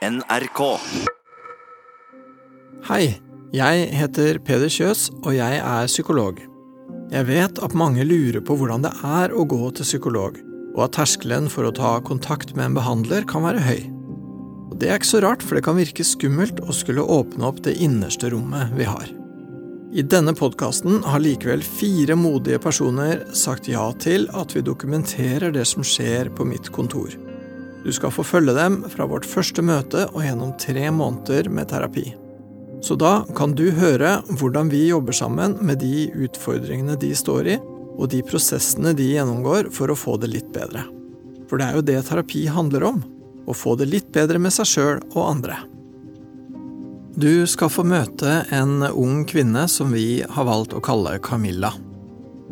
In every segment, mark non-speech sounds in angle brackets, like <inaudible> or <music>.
NRK. Hei, jeg heter Peder Kjøs, og jeg er psykolog. Jeg vet at mange lurer på hvordan det er å gå til psykolog, og at terskelen for å ta kontakt med en behandler kan være høy. Og Det er ikke så rart, for det kan virke skummelt å skulle åpne opp det innerste rommet vi har. I denne podkasten har likevel fire modige personer sagt ja til at vi dokumenterer det som skjer på mitt kontor. Du skal få følge dem fra vårt første møte og gjennom tre måneder med terapi. Så da kan du høre hvordan vi jobber sammen med de utfordringene de står i, og de prosessene de gjennomgår for å få det litt bedre. For det er jo det terapi handler om å få det litt bedre med seg sjøl og andre. Du skal få møte en ung kvinne som vi har valgt å kalle Camilla.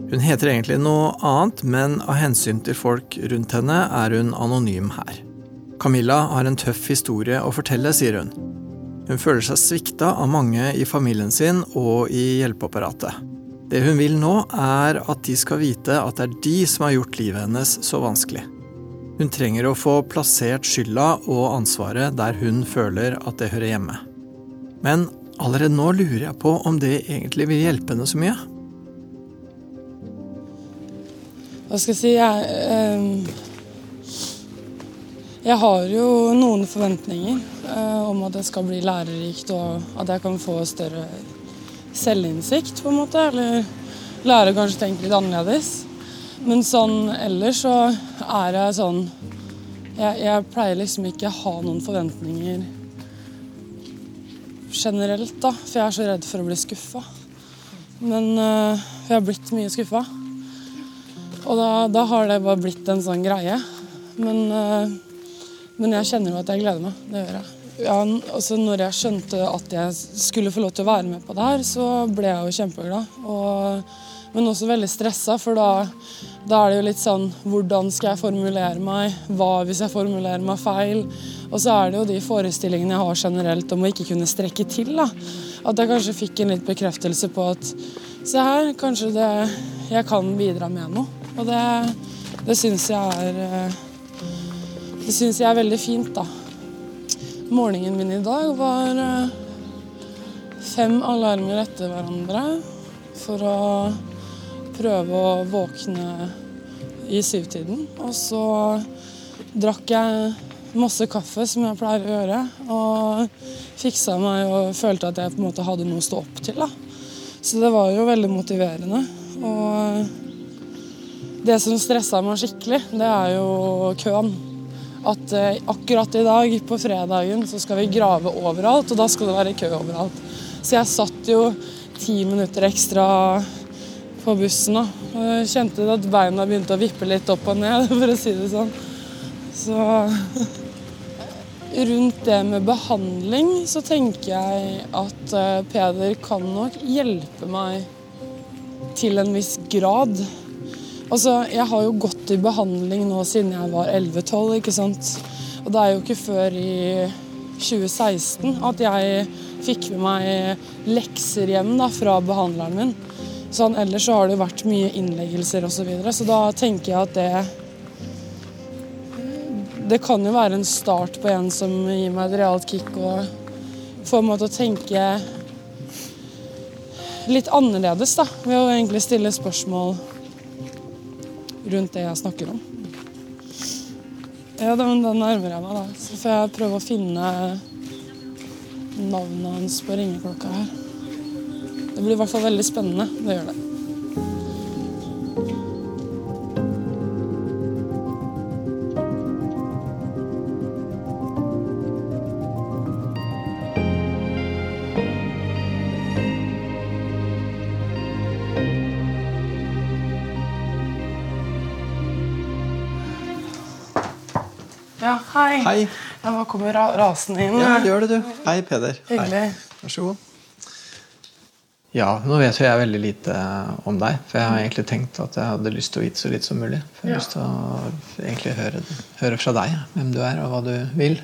Hun heter egentlig noe annet, men av hensyn til folk rundt henne er hun anonym her. Camilla har en tøff historie å fortelle, sier hun. Hun føler seg svikta av mange i familien sin og i hjelpeapparatet. Det hun vil nå, er at de skal vite at det er de som har gjort livet hennes så vanskelig. Hun trenger å få plassert skylda og ansvaret der hun føler at det hører hjemme. Men allerede nå lurer jeg på om det egentlig vil hjelpe henne så mye. Hva skal jeg si Jeg, eh, jeg har jo noen forventninger eh, om at det skal bli lærerikt, og at jeg kan få større selvinnsikt, på en måte. Eller lære kanskje å tenke litt annerledes. Men sånn ellers så er jeg sånn jeg, jeg pleier liksom ikke å ha noen forventninger generelt, da. For jeg er så redd for å bli skuffa. Men uh, jeg har blitt mye skuffa. Og da, da, har det bare blitt en sånn greie. Men, uh, men jeg kjenner jo at jeg gleder meg. Det gjør jeg. Ja, altså når jeg skjønte at jeg skulle få lov til å være med på det her, så ble jeg jo kjempeglad. Og, men også veldig stressa, for da, da, er det jo litt sånn Hvordan skal jeg formulere meg? Hva hvis jeg formulerer meg feil? Og så er det jo de forestillingene jeg har generelt om å ikke kunne strekke til. da. At jeg kanskje fikk en litt bekreftelse på at se her, kanskje det, jeg kan bidra med noe. Og det, det syns jeg er eh, Det syns jeg er veldig fint, da. Morgenen min i dag var eh, fem alarmer etter hverandre for å prøve å våkne i syvtiden. Og så drakk jeg masse kaffe, som jeg pleier å gjøre, og fiksa meg og følte at jeg på en måte hadde noe å stå opp til. da. Så det var jo veldig motiverende. Og det som stressa meg skikkelig, det er jo køen at eh, akkurat i dag, på fredagen, så skal vi grave overalt, og da skal det være kø overalt. Så jeg satt jo ti minutter ekstra på bussen da. og jeg kjente at beina begynte å vippe litt opp og ned, <laughs> for å si det sånn. Så rundt det med behandling så tenker jeg at eh, Peder kan nok hjelpe meg til en viss grad. Altså, Jeg har jo gått i behandling nå siden jeg var 11-12, ikke sant. Og det er jo ikke før i 2016 at jeg fikk med meg lekser hjem da, fra behandleren min. Sånn, ellers så har det jo vært mye innleggelser osv. Så, videre, så da tenker jeg at det Det kan jo være en start på en som gir meg et realt kick og får meg til å tenke litt annerledes, da. Ved å egentlig stille spørsmål rundt det jeg snakker om. Ja, da, da nærmer jeg meg, da. Så får jeg prøve å finne navnet hans på ringeklokka her. Det blir i hvert fall veldig spennende. Det gjør det. Hei. Hei. Jeg bare kommer ra rasende inn. Ja, gjør det, du. Hei, Peder. Hyggelig. Hei. Vær så god. Ja, nå vet jo jeg veldig lite om deg. For jeg har egentlig tenkt at jeg hadde lyst til å vite så litt som mulig. For jeg har Ja. lyst til å egentlig høre, høre fra deg hvem du er, og hva du vil.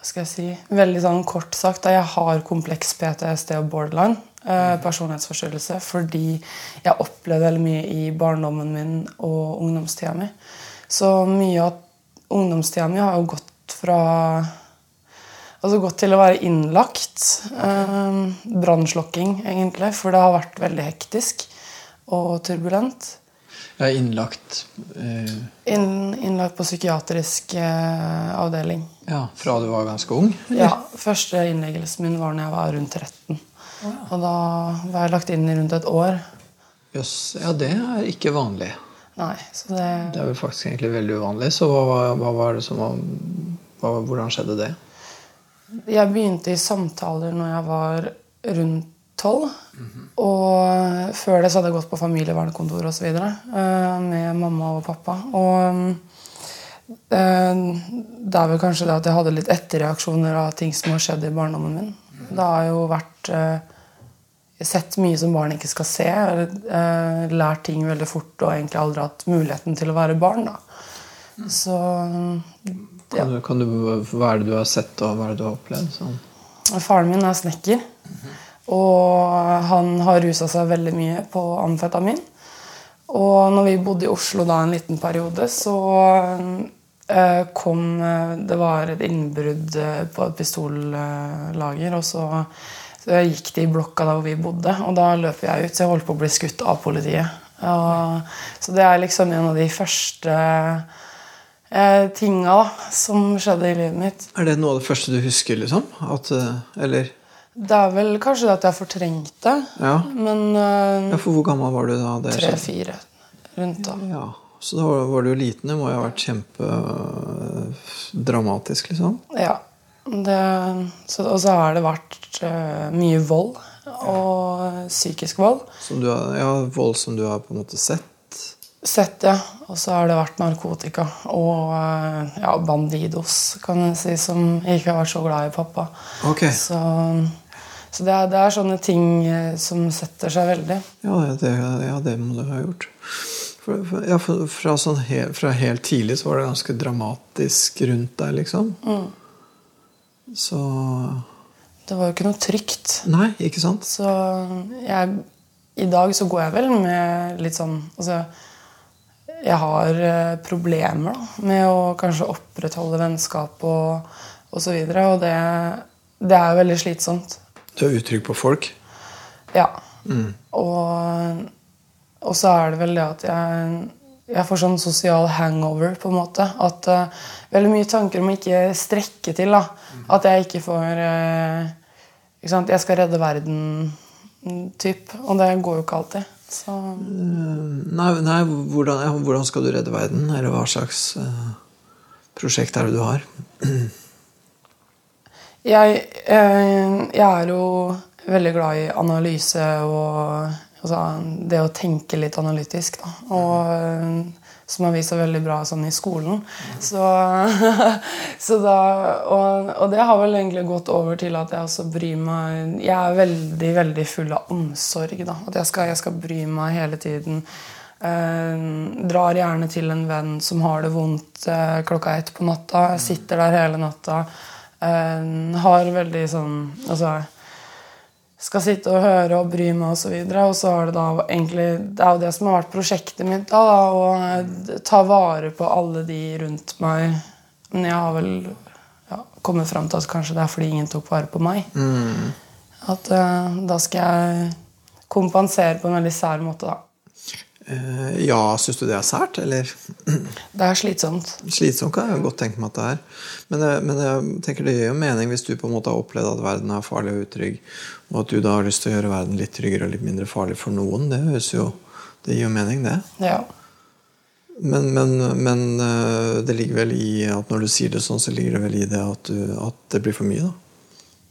Hva skal jeg si? Veldig sånn kort sagt, da jeg har kompleks PTSD og borderline. Eh, personlighetsforstyrrelse. Fordi jeg opplevde veldig mye i barndommen min og ungdomstida mi. Så mye av ungdomstida mi har jo gått fra Altså gått til å være innlagt. Eh, Brannslokking, egentlig, for det har vært veldig hektisk og turbulent. Jeg er innlagt eh, In, innlagt på psykiatrisk eh, avdeling. ja, fra du var ganske ung? Ja, Første innleggelsen min var når jeg var rundt 13. Og da var jeg lagt inn i rundt et år. Jøss, ja, det er ikke vanlig. Nei, så det Det er vel faktisk egentlig veldig uvanlig. Så hva, hva var det som var hva, Hvordan skjedde det? Jeg begynte i samtaler når jeg var rundt tolv. Og før det så hadde jeg gått på familievernkontor osv. med mamma og pappa. Og eh, det er vel kanskje det at jeg hadde litt etterreaksjoner av ting som har skjedd i barndommen min. Det har jo vært eh, sett mye som barn ikke skal se. Eh, lært ting veldig fort og egentlig aldri hatt muligheten til å være barn. da. Så Kan du, kan du, hva er det du har sett, og hva er det du har opplevd? Sånn? Faren min er snekker. Og han har rusa seg veldig mye på amfetamin. Og når vi bodde i Oslo da en liten periode, så eh, kom eh, Det var et innbrudd på et pistollager. Og så, så gikk de i blokka der hvor vi bodde, og da løp jeg ut. Så jeg holdt på å bli skutt av politiet. Og, så det er liksom en av de første eh, tinga da, som skjedde i livet mitt. Er det noe av det første du husker, liksom? At, eh, eller Det er vel kanskje det at jeg har fortrengt det. Ja. Men uh, ja, for hvor gammel var du da tre-fire rundt da. Ja, Så da var, var du jo liten. Det må jo ha vært kjempedramatisk, liksom. Ja. Og så har det vært eh, mye vold. Og psykisk vold. Som du har, ja, Vold som du har på en måte sett. Sett, ja. Og så har det vært narkotika. Og eh, ja, Bandidos, kan jeg si, som ikke har vært så glad i pappa. Ok, Så, så det, er, det er sånne ting eh, som setter seg veldig. Ja, det, ja, det må du ha gjort. For, for, ja, for, fra, sånn he, fra helt tidlig så var det ganske dramatisk rundt deg, liksom. Så Det var jo ikke noe trygt. Nei, ikke sant? Så jeg, i dag så går jeg vel med litt sånn altså, Jeg har eh, problemer da, med å kanskje opprettholde vennskap og, og så videre. Og det, det er veldig slitsomt. Du er utrygg på folk. Ja. Og, og så er det vel det at jeg, jeg får sånn sosial hangover, på en måte. At uh, Veldig mye tanker om å ikke strekke til. da. At jeg ikke får uh, ikke sant? Jeg skal redde verden, mm, typ. Og det går jo ikke alltid. Så Nei, nei hvordan, hvordan skal du redde verden? Eller hva slags uh, prosjekt er det du har? jeg, eh, jeg er jo veldig glad i analyse og altså, det å tenke litt analytisk. Da. Og, eh, som har vist seg veldig bra sånn i skolen. Så, <laughs> så da, og, og det har vel egentlig gått over til at jeg også bryr meg Jeg er veldig veldig full av omsorg. Da. At jeg skal, jeg skal bry meg hele tiden. Eh, drar gjerne til en venn som har det vondt eh, klokka ett på natta. Jeg sitter der hele natta. Eh, har veldig sånn Altså skal sitte og høre og bry meg osv. Og, så og så har det da egentlig Det er jo det som har vært prosjektet mitt. da, da Å eh, ta vare på alle de rundt meg. Men jeg har vel ja, kommet fram til at kanskje det er fordi ingen tok vare på meg. At uh, da skal jeg kompensere på en veldig sær måte, da. Eh, ja, syns du det er sært, eller? <clears throat> Det er slitsomt. Slitsomt kan jeg godt tenke meg at det er. Men, jeg- men jeg tenker det gir jo mening hvis du på en måte har opplevd at verden er farlig og utrygg, og at du da har lyst til å gjøre verden litt tryggere og litt mindre farlig for noen. Det jo Det gir jo mening, det. Ja. Men, men, men eh, det ligger vel i at når du sier det sånn, så ligger det vel i det at, du, at det blir for mye, da.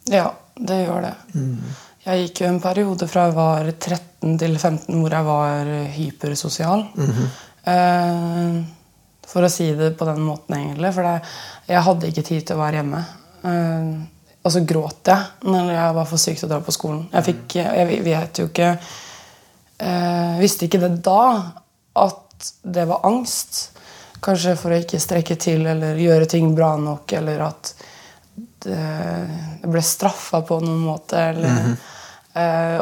Ja, det gjør det. Jeg gikk jo en periode fra jeg var 13 til 15 hvor jeg var hypersosial. eh, for å si det på den måten, egentlig. For jeg hadde ikke tid til å være hjemme. Eh, og så gråt jeg når jeg var for syk til å dra på skolen. Jeg, fikk, jeg vet jo ikke eh, Visste ikke det da at det var angst. Kanskje for å ikke strekke til eller gjøre ting bra nok, eller at det, det ble straffa på noen måte. Eller, Eh,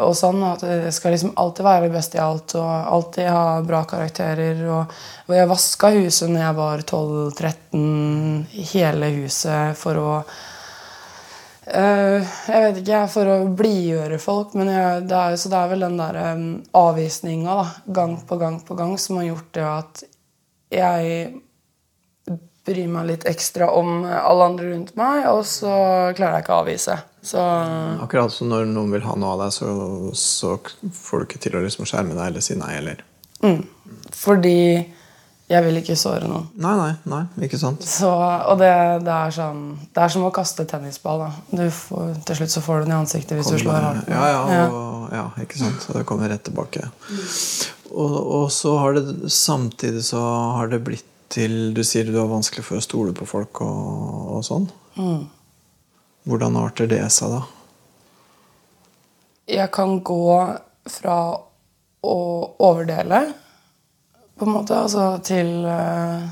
og sånn at Jeg skal liksom alltid være best i alt og alltid ha bra karakterer. Og jeg vaska huset når jeg var 12-13, hele huset, for å uh, Jeg vet ikke, for å blidgjøre folk. Men jeg, det er, så det er vel den der um, avvisninga gang på gang på gang som har gjort det at jeg bryr meg litt ekstra om alle andre rundt meg, og så klarer jeg ikke å avvise. Så Akkurat som når noen vil ha noe av deg, så, så får du ikke til å liksom skjerme deg eller si nei, eller mm. Fordi jeg vil ikke såre noen. Nei, nei, nei, ikke sant. Så, og det, det, er sånn Det er som å kaste tennisball. Får, til slutt så får du den i ansiktet hvis Kommer, du slår hardt. Ja, ja, og, ja, ikke sant. Det kommer rett tilbake. Og, og så har det samtidig så har det blitt til Du sier du har vanskelig for å stole på folk og, og sånn. Mm. Hvordan arter det seg, da? Jeg kan gå fra å overdele, på en måte, altså til uh,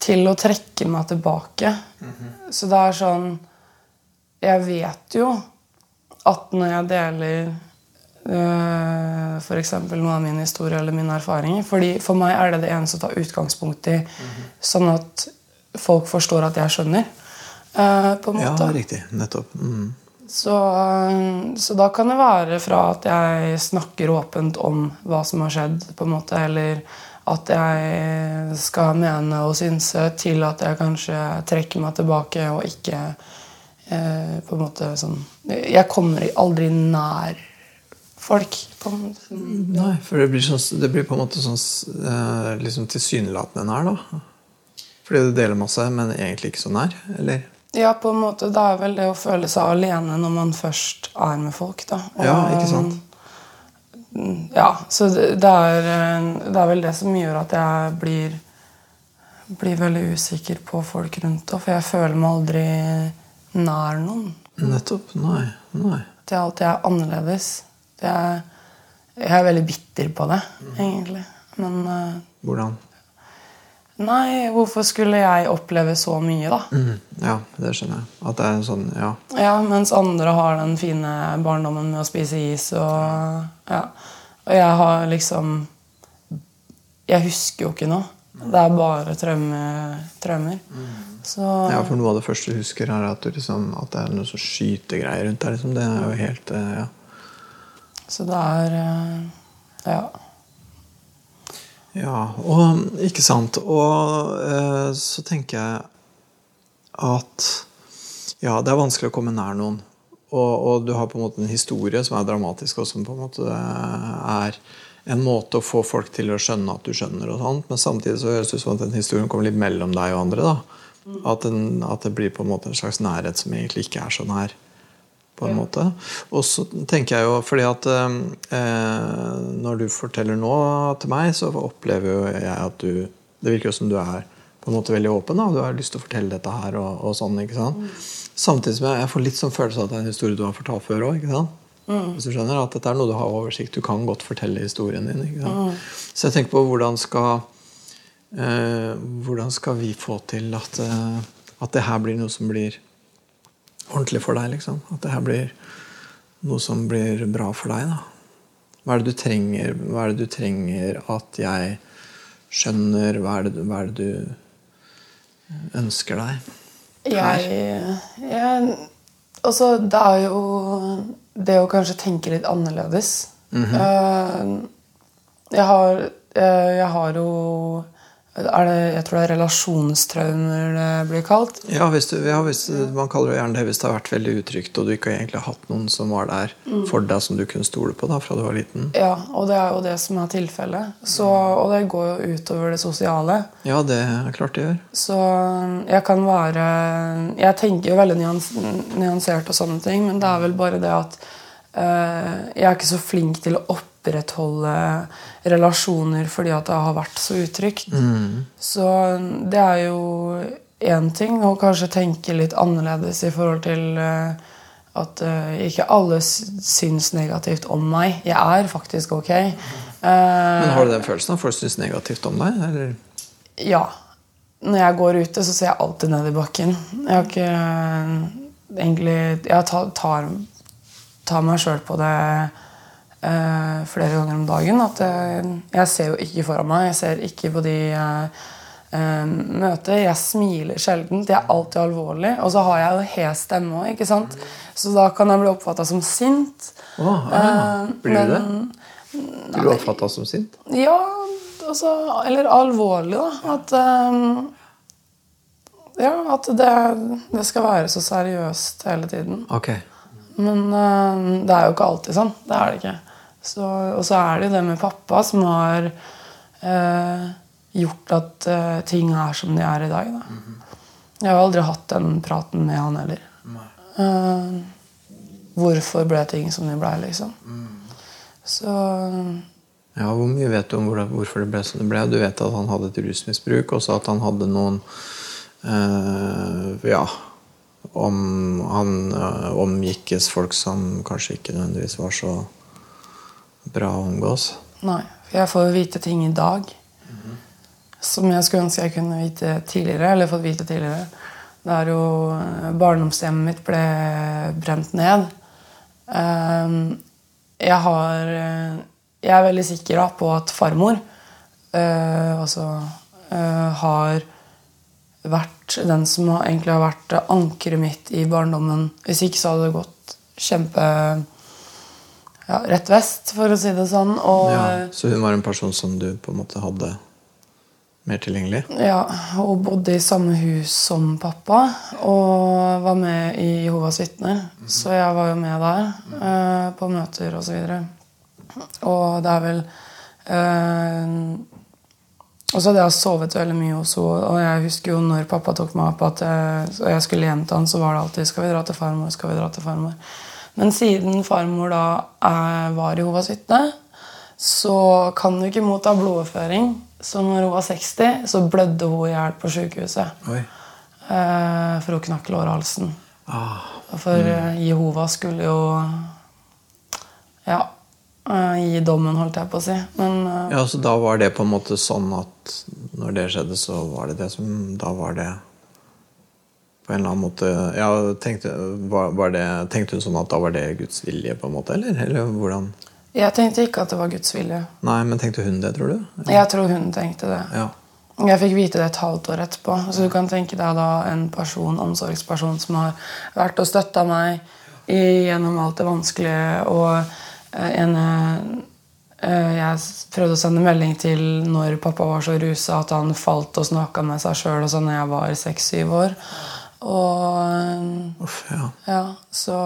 Til å trekke meg tilbake. Mm -hmm. Så det er sånn Jeg vet jo at når jeg deler uh, f.eks. noe av min historie eller mine erfaringer fordi For meg er det det eneste å ta utgangspunkt i, mm -hmm. sånn at folk forstår at jeg skjønner. Uh, på en måte. Ja, riktig. Nettopp. Mm. Så, uh, så, da kan det være fra at jeg snakker åpent om hva som har skjedd, på en måte, eller at jeg skal mene og synse, til at jeg kanskje trekker meg tilbake og ikke eh, på en måte sånn Jeg kommer aldri nær folk. På en måte. Nei, for det blir, sånn, det blir, på en måte sånn liksom tilsynelatende nær, da. Fordi du deler masse, men egentlig ikke så nær? eller? Ja, på en måte. Det er vel det å føle seg alene når man først er med folk. da. Og, ja, ikke sant? Ja, så det er, det er, vel det som gjør at jeg blir, blir veldig usikker på folk rundt. For jeg føler meg aldri nær noen. Nettopp. Nei. Nei. Det er alltid er annerledes. Er, jeg er veldig bitter på det, egentlig. Men uh, Hvordan? Nei, hvorfor skulle jeg oppleve så mye, da? Mm, ja, det skjønner jeg. At det er en sånn, ja. Ja, Mens andre har den fine barndommen med å spise is og Ja. Og jeg har liksom Jeg husker jo ikke noe. Det er bare traumer. Så Ja, for noe av det første du husker, er at, liksom, at det er noe sånn skytegreier rundt der. Liksom. Det er jo helt eh, Ja. Så det er eh, Ja. Ja, og ikke sant. Og eh, så tenker jeg at ja, det er vanskelig å komme nær noen. Og, og, du har på en måte en historie som er dramatisk, og som på en måte er en måte å få folk til å skjønne at du skjønner. og sånt, Men samtidig så høres det ut som at den historien kommer litt mellom deg og andre. da. At, den, at, det blir på en måte en slags nærhet som egentlig ikke er så nær på en måte. Og så tenker jeg jo fordi at eh, når du forteller nå til meg, så opplever jo jeg at du Det virker jo som du er på en måte veldig åpen. da, Du har lyst til å fortelle dette her. og, og sånn, ikke sant? Mm. Samtidig som jeg, jeg får litt sånn følelse av at det er en historie du har fortalt før òg. Mm. Hvis du skjønner at dette er noe du har oversikt Du kan godt fortelle historien din. ikke sant? Mm. Så jeg tenker på hvordan skal eh, hvordan skal vi få til at, eh, at det her blir noe som blir ordentlig for deg. liksom. At det her blir noe som blir bra for deg. da. Hva er det du trenger, hva er det du trenger at jeg skjønner? Hva er det, hva er det du ønsker deg? Jeg, jeg Altså, det er jo det å kanskje tenke litt annerledes. Mm -hmm. jeg, har, jeg har jo det, jeg tror det er relasjonstraumer det blir kalt. Ja, hvis du, ja hvis man kaller det gjerne det hvis det har vært veldig utrygt, og du ikke egentlig har hatt noen som var der mm. for deg, som du kunne stole på da, fra du var liten. Ja, og det er jo det som er tilfellet. Og det går jo utover det sosiale. Ja, det er klart det gjør. Så jeg kan være Jeg tenker jo veldig nyans, nyansert og sånne ting, men det er vel bare det at uh, jeg er ikke så flink til å opp opprettholde relasjoner fordi at det har vært så utrygt. Mm. Så det er jo én ting å kanskje tenke litt annerledes i forhold til uh, at uh, ikke alle syns negativt om meg. Jeg er faktisk ok. Uh, Men Har du den følelsen at folk syns negativt om deg? Eller? Ja. Når jeg går ute, så ser jeg alltid ned i bakken. Jeg har ikke egentlig Jeg tar, tar tar meg sjøl på det eh, flere ganger om dagen. At eh, jeg ser jo ikke foran meg. Jeg ser ikke på de eh, eh, møter. Jeg smiler sjelden. Jeg er alltid alvorlig. Og så har jeg jo hes stemme òg, ikke sant. Så da kan jeg bli oppfatta som sint. Oh, ja. Eh, Blir du det? Blir du oppfatta som sint? Ja, altså Eller alvorlig, da. At eh, Ja, at det, det skal være så seriøst hele tiden. Okay. Men uh, det er jo ikke alltid sånn. Det er det ikke. Så, og så er det jo det med pappa som har eh, gjort at eh, ting er som de er i dag. Da. Jeg har aldri hatt den praten med han heller. Eh, hvorfor ble ting som de ble, liksom. Så Ja, Hvor mye vet du om hvordan, hvorfor det ble som det ble? Du vet at han hadde et rusmisbruk, også at han hadde noen eh, Ja om Han eh, omgikkes folk som kanskje ikke nødvendigvis var så bra å omgås. Nei. For jeg får jo vite ting i dag som jeg skulle ønske jeg kunne vite tidligere. Eller fått vite tidligere. Det er jo eh, Barndomshjemmet mitt ble brent ned. Ehm, Jeg har eh, Jeg er veldig sikker på at farmor eh, altså, har vært den som egentlig har vært ankeret mitt i barndommen. Hvis ikke så hadde det gått kjempe ja, rett vest, for å si det sånn. Og Ja, så hun var en person som du på en måte hadde mer tilgjengelig? Ja, og bodde i samme hus som pappa. Og var med i Jehovas vitner. Så jeg var jo med der eh, på møter og så videre. Og det er vel eh, Og så hadde jeg sovet veldig mye hos henne. Og jeg husker jo når pappa tok meg opp at jeg, og jeg skulle hjem til han, så var det alltid 'Skal vi dra til farmor?' skal vi dra til farmor. Men siden farmor da eh, var Jehovas vitne, så kan hun ikke motta blodoverføring. Så når hun var 60, så blødde hun i hjel på sykehuset. Oi. Eh, for hun knakk lårhalsen. Ah, For mm. Jehova skulle jo ja, eh, gi dommen, holdt jeg på å si. Men eh, ja, så da var det på en måte sånn at når det skjedde, så var det det som Da var det på en eller annen måte ja, tenkte, var, det, tenkte hun sånn at da var det Guds vilje, på en måte? Eller, eller hvordan? jeg tenkte ikke at det var Guds vilje. Nei, men tenkte hun det, tror du? Jeg tror hun tenkte det. Ja. Jeg fikk vite det et halvt år etterpå. Så du kan tenke deg da en person, omsorgsperson som har vært og støtta meg i- gjennom alt det vanskelige. Og eh, en eh, Jeg prøvde å sende melding til når pappa var så rusa at han falt og snakka med seg sjøl sånn da jeg var seks-syv år. Og Uff, ja. ja, så,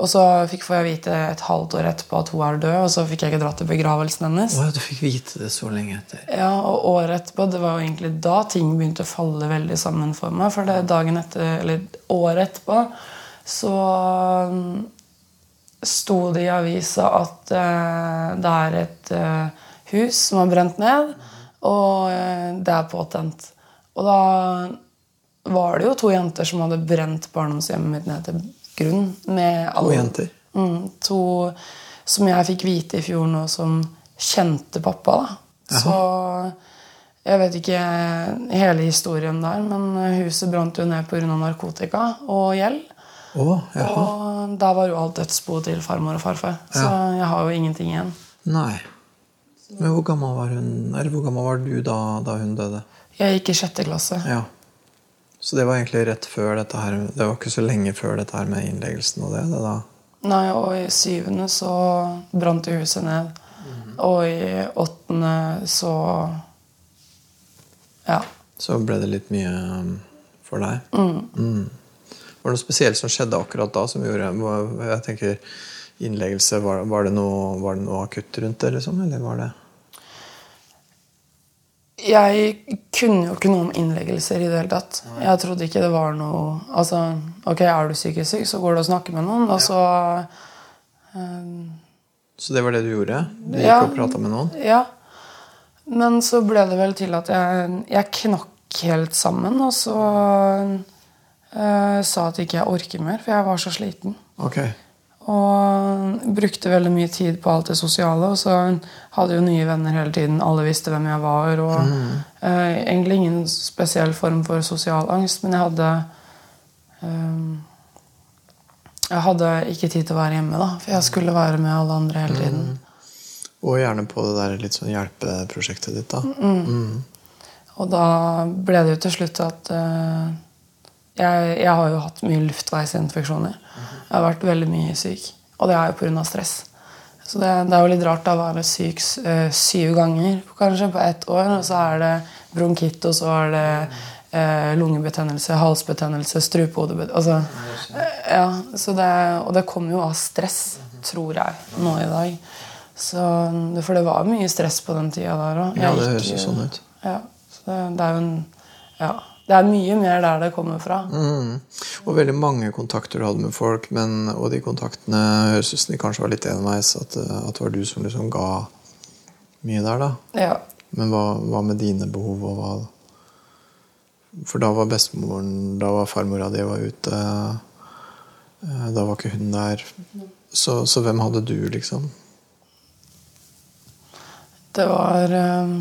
og så fikk jeg vite et halvt år etterpå at hun er død, og så fikk jeg ikke dratt til begravelsen hennes. Å, du fikk vite det så lenge etter. Ja, og året etterpå, det var jo egentlig da ting begynte å falle veldig sammen for meg. For det dagen etter, eller året etterpå så mm, sto det i avisa at uh, det er et uh, hus som har brent ned, og uh, det er påtent. Og da var det jo to jenter som hadde brent barndomshjemmet mitt ned til grunn. Med To jenter? Mm, to som jeg fikk vite i fjor nå, som kjente pappa. da. Så jeg vet ikke hele historien der, men huset brant jo ned pga. narkotika og gjeld. Oh. Og der var jo alt dødsbo til farmor og farfar. Så jeg har jo ingenting igjen. Nei. Men hvor gammel var hun Eller hvor gammel var du da, da hun døde? Jeg gikk i sjette klasse. Ja. Så det var egentlig rett før dette her Det var ikke så lenge før dette her med innleggelsen og det? det da. Nei, og i syvende så brant jo huset ned. Og i åttende så Ja. Så ble det litt mye um, for deg? Mm. Var det noe spesielt som skjedde akkurat da? som gjorde Jeg tenker Innleggelse, var, var, det noe, var det noe akutt rundt det? liksom, Eller var det Jeg kunne jo ikke noe om innleggelser i det hele tatt. Jeg trodde ikke det var noe Altså, ok, er du psykisk syk, så går du og snakker med noen, og så Så det var det du gjorde? Du gikk Ja. og prata med noen? Ja. Men så ble det vel til at jeg, jeg knakk helt sammen, og så uh, sa at ikke jeg orker mer, for jeg var så sliten. Ok. Og brukte veldig mye tid på alt det sosiale. Og så hadde jo nye venner hele tiden. Alle visste hvem jeg var. Og eh, egentlig ingen spesiell form for sosial angst, men jeg hadde eh, Jeg hadde ikke tid til å være hjemme, da, for jeg skulle være med alle andre hele tiden. Og gjerne på det der litt sånn hjelpeprosjektet ditt, da. Og da ble det jo til slutt at eh, jeg, jeg har jo hatt mye luftveisinfeksjoner. Jeg har vært veldig mye syk. Og det er jo pga. stress. Så det, det er jo litt rart å være syk eh, syv ganger kanskje på ett år. Og så er det bronkitt, og så er det eh, lungebetennelse, halsbetennelse, strupehodebetennelse altså, eh, ja, det, Og det kommer jo av stress, tror jeg, nå i dag. Så, for det var mye stress på den tida der òg. Ja, det høres jo sånn ut. Ja, så det, det er jo en Ja. Det er mye mer der det kommer fra. Mm. Og veldig mange kontakter du hadde med folk, men, og de kontaktene høres ut som de kanskje var litt enveis. At, eh, at det var du som liksom ga mye der, da. Ja. Men hva, hva med dine behov? og hva For da var bestemoren Da var farmora di var ute. eh, Da var ikke hun der. Så, så hvem hadde du, liksom? Det var eh,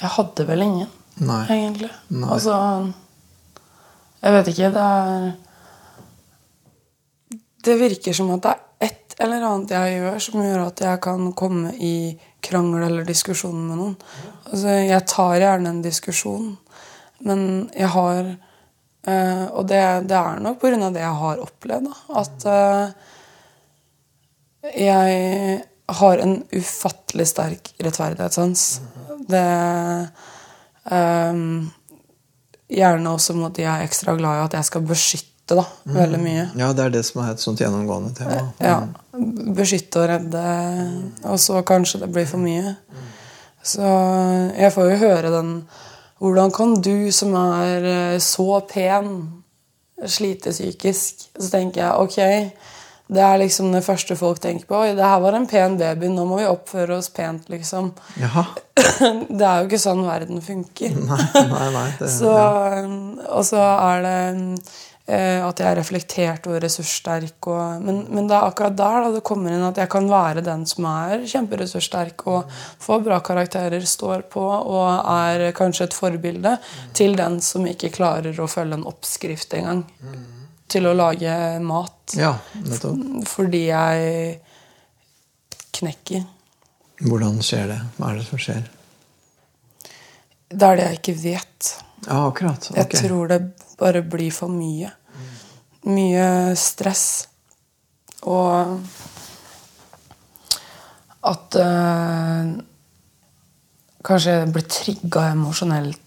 Jeg hadde vel ingen, Nei. egentlig. Nei. Altså Jeg vet ikke. Det er Det virker som at det er et eller annet jeg gjør som gjør at jeg kan komme i krangel eller diskusjon med noen. Altså, jeg tar gjerne en diskusjon, men jeg har eh, Og det, det er nok pga. det jeg har opplevd, da. At eh, jeg har en ufattelig sterk rettferdighetssans. Det ehm, Gjerne også mot de jeg er ekstra glad i, at jeg skal beskytte da, veldig mye. Ja, det er det som er et sånt gjennomgående tema. Ja, Beskytte og redde, og så kanskje det blir for mye. Så jeg får jo høre den Hvordan kan du som er eh, så pen, slite psykisk? Så tenker jeg ok, det er liksom det første folk tenker på. Oi, det her var en pen baby, nå må vi oppføre oss pent, liksom. Jaha. <laughs> Det er jo ikke sånn verden funker. Nei, nei, nei. Det, <laughs> Så, og så er det eh, at jeg er reflektert og ressurssterk. Og, men, men det er akkurat der da, det kommer inn at jeg kan være den som er kjemperessurssterk og får bra karakterer, står på og er kanskje et forbilde til den som ikke klarer å følge en oppskrift engang. Til å lage mat. ja, nettopp. Fordi jeg knekker. Hvordan skjer det? Hva er det som skjer? Det er det jeg ikke vet. Ja, akkurat. Jeg tror det bare blir for mye. Mye stress. Og at eh, Kanskje jeg blir trigga emosjonelt.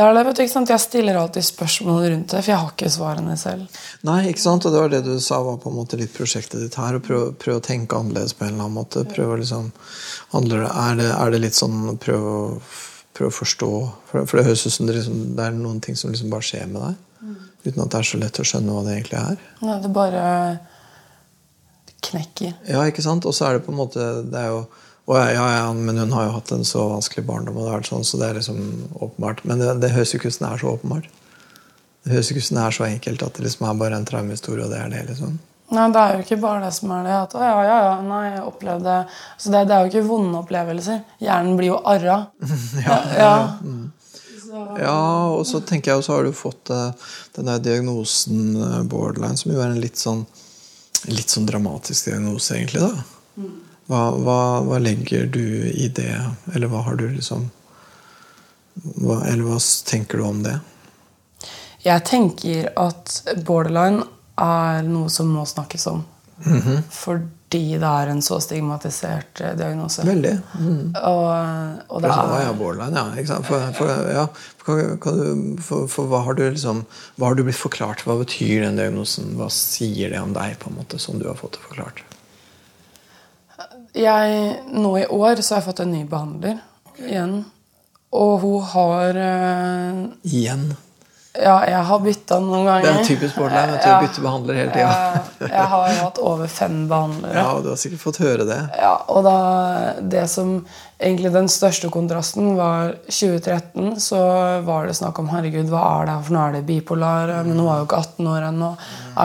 Det er det, vet du, ikke sant? Jeg stiller alltid spørsmål rundt det, for jeg har ikke svarene selv. Nei, ikke sant? Og det var det du sa var på en måte litt prosjektet ditt her. Å prøve, prøve å tenke annerledes på en eller annen måte. Prøve å liksom, handler er, det, er det litt sånn å prøve å, prøve å forstå For, for det høres ut som det, liksom, det er noen ting som liksom bare skjer med deg. Uten at det er så lett å skjønne hva det egentlig er. Nei, det bare knekker. Ja, ikke sant? Og så er det på en måte det er jo, og ja, ja, ja, men hun har jo hatt en så vanskelig barndom, og det har vært sånn, så det er liksom åpenbart. Men det, det høres jo ikke ut som det er så åpenbart. Det høres ikke ut som det er så enkelt at det liksom er bare en traumehistorie, og det er det. liksom. Nei, det er jo ikke bare det som er det. At, å, ja, ja, ja, nei, jeg opplevde altså det, det er jo ikke vonde opplevelser. Hjernen blir jo arra. <laughs> ja, ja. Ja, og så tenker jeg, jo så har du fått eh, den der diagnosen eh, borderline, som jo er en litt sånn, litt sånn dramatisk diagnose, egentlig. da. Hva, hva, hva legger du i det, eller hva har du liksom hva, Eller hva tenker du om det? Jeg tenker at borderline er noe som må snakkes om. Fordi det er en så stigmatisert eh, diagnose. Veldig. Mm. Og, og det er ja, borderline, ja. For, for, ja, du, for, for hva har du liksom Hva har du blitt forklart? Hva betyr den diagnosen? Hva sier det om deg, på en måte, som du har fått det forklart? Jeg, Nå i år så har jeg fått en ny behandler igjen. Og hun har eh, Igjen. Ja, jeg har bytta noen ganger. Det er typisk borderline. Ja. bytte behandler hele tida. Jeg, jeg har hatt over fem behandlere. Ja, du har sikkert fått høre det. Ja, og da, det som egentlig den største kontrasten var 2013, så var det snakk om herregud, hva er det her for noe? Er det bipolar? Men hun var jo ikke 18 år ennå.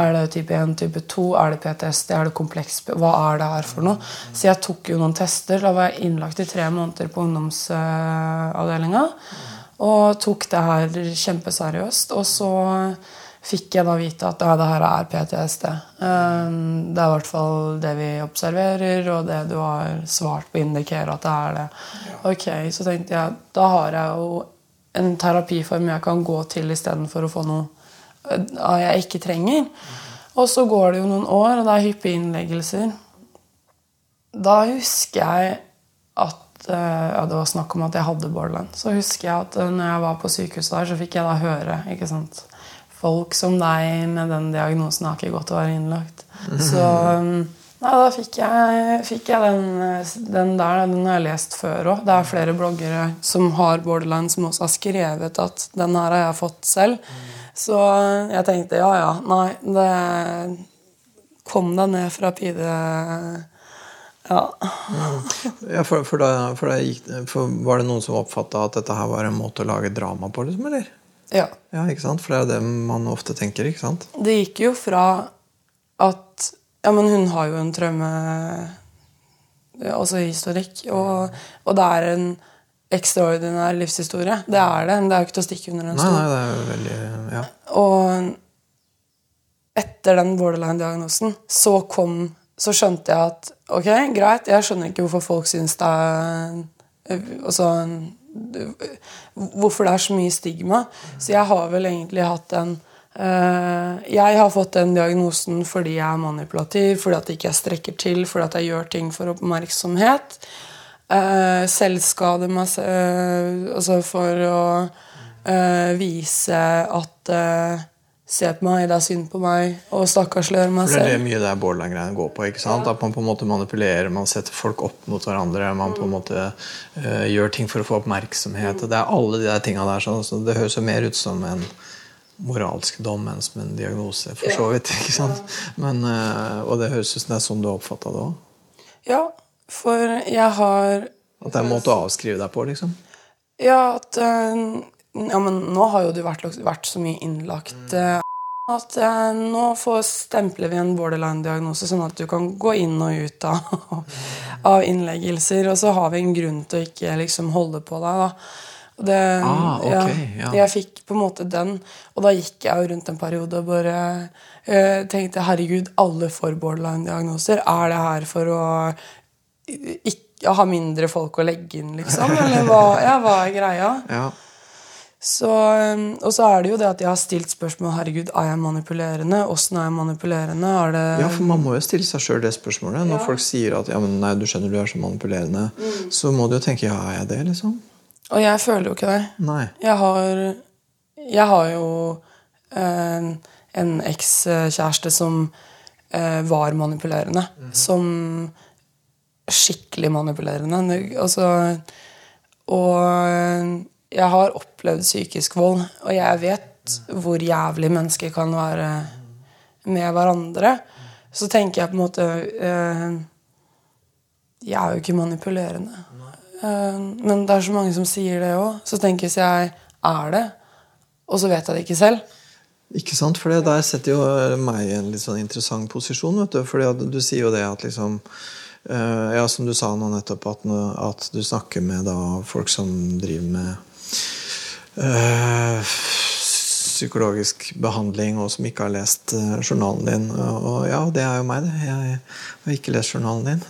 Er det type 1, type 2? Er det PTSD? Er det kompleks? Hva er det her for noe? Så jeg tok jo noen tester. Da var jeg innlagt i tre måneder på ungdomsavdelinga. Og tok det her kjempeseriøst. Og så fikk jeg da vite at ja, det her er PTSD. Um, det er i hvert fall det vi observerer, og det du har svart på, indikerer at det er det. Ok, Så tenkte jeg da har jeg jo en terapiform jeg kan gå til istedenfor å få noe uh, jeg ikke trenger. Og så går det jo noen år, og det er hyppige innleggelser. Da husker jeg at ja, det var snakk om at jeg hadde borderline. Så husker jeg at uh, når jeg var på sykehuset der, så fikk jeg da høre ikke sant, folk som deg med den diagnosen har ikke godt å være innlagt. Så ja, da fikk jeg, fikk jeg den, den, der. Den har jeg lest før òg. Det er flere bloggere som har borderline, som også har skrevet at den her har jeg fått selv. Så jeg tenkte ja, ja. Nei, det Kom deg ned fra pide... Ja. ja for, for, da, for, da gikk, for, Var det noen som oppfatta at dette her var en måte å lage drama på, liksom, eller? Ja. ja. ikke sant? For det er det man ofte tenker. ikke sant? Det gikk jo fra at Ja, men hun har jo en traume Altså historikk. Og, og, det er en ekstraordinær livshistorie. Det er det. Det er jo ikke til å stikke under en stol. Nei, nei, det er jo veldig, ja. Og etter den borderline-diagnosen så kom Så skjønte jeg at ok, greit, jeg skjønner ikke hvorfor folk syns det er altså, hvorfor det er så mye stigma. Så jeg har vel egentlig hatt en uh, Jeg har fått den diagnosen fordi jeg er manipulativ, fordi at jeg ikke strekker til, fordi at jeg gjør ting for oppmerksomhet. Uh, selvskade meg uh, altså for å vise at Se på meg, det er synd på meg, og stakkarsliggjøre meg selv. Det er mye det borderline-greiene går på. ikke sant? Ja. At man på en måte manipulerer, man setter folk opp mot hverandre. Man på en måte uh, gjør ting for å få oppmerksomhet. og Det er alle de der tinga der. Så det høres jo mer ut som en moralsk dom enn som en diagnose, for så vidt. <laughs> ikke sant? Men, uh, og det høres ut som det er sånn du har oppfatta det òg? Ja, for jeg har At det er en måte å avskrive deg på, liksom? Ja, at uh, ja, men nå har jo du vært, vært så mye innlagt mm. at eh, nå får stempler vi en borderline-diagnose, sånn at du kan gå inn og ut av, <laughs> av, innleggelser. Og så har vi en grunn til å ikke liksom holde på deg. da. Det, ah, okay, ja. Jeg fikk på en måte den, og da gikk jeg jo rundt en periode og bare eh, tenkte herregud, alle får borderline-diagnoser. Er det her for å ikke ha mindre folk å legge inn, liksom? Eller hva, ja, hva er greia? <laughs> Ja. Så, um, og så er det jo det at jeg har stilt spørsmål herregud, er jeg manipulerende. Åssen er jeg manipulerende? Er det ja, for Man må jo stille seg sjøl det spørsmålet. Når ja. folk sier at ja, men nei, du skjønner du er så manipulerende, mm. så må du jo tenke ja, er jeg det? liksom? Og jeg føler jo ikke det. Nei. Jeg har, jeg har jo eh, en ekskjæreste som eh, var manipulerende. Mm. Som skikkelig manipulerende. Altså, og jeg har opplevd psykisk vold, og jeg vet hvor jævlig mennesker kan være med hverandre. Så tenker jeg på en måte eh, Jeg er jo ikke manipulerende. Eh, men det er så mange som sier det òg. Så tenker jeg jeg er det, og så vet jeg det ikke selv. Ikke sant? For der setter jo meg i en litt sånn interessant posisjon. vet Du Fordi du sier jo det at liksom uh, Ja, som du sa nå nettopp, at, at du snakker med da, folk som driver med psykologisk behandling, og som ikke har lest øh, journalen din. Og ja, det er jo meg, det. Jeg har ikke lest journalen din.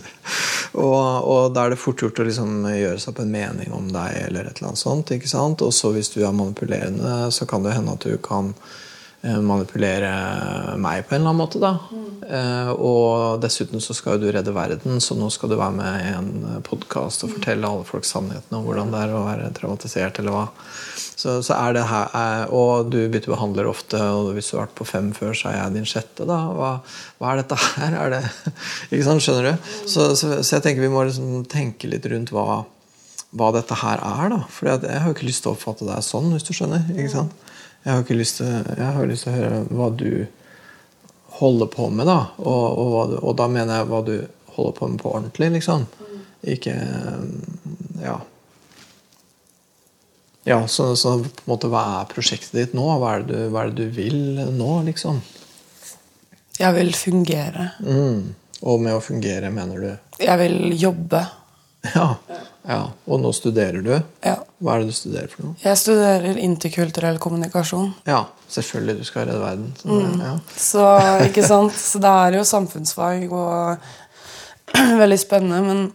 <laughs> og, og, da er det fort gjort å liksom gjøre seg opp en mening om deg, eller et eller annet sånt. ikke sant? Og så hvis du er manipulerende, så kan det hende at du kan Eh, manipulere meg på en eller annen måte. da. Mm. Og dessuten så skal jo du redde verden, så nå skal du være med i en podkast og fortelle alle folk sannheten om hvordan det er å være traumatisert, eller hva. Så, så er det her, eh, Og du bytter behandler ofte, og hvis du har vært på fem før, så er jeg din sjette. da. Hva, hva er dette her? Er det, <laughs> ikke sant, Skjønner du? Så, så, så, jeg tenker vi må liksom tenke litt rundt hva, hva dette her er. da. For jeg har jo ikke lyst til å oppfatte deg sånn, hvis du skjønner. ikke sant? Jeg har, ikke lyst til, jeg har lyst til å høre hva du holder på med, da. Og, og, og, da mener jeg hva du holder på med på ordentlig, liksom. Ikke Ja. Ja, så, så, på en måte, Hva er prosjektet ditt nå? Hva er det du, er det du vil nå, liksom? Jeg vil fungere. Mm. Og med å fungere mener du? Jeg vil jobbe. Ja. Ja, Og nå studerer du. Ja. Hva er det du studerer for noe? Jeg studerer interkulturell kommunikasjon. Ja, selvfølgelig. Du skal redde verden. Så, Mm. ja. Så, ikke sant? Så det er jo samfunnsfag og <clears throat> veldig spennende. Men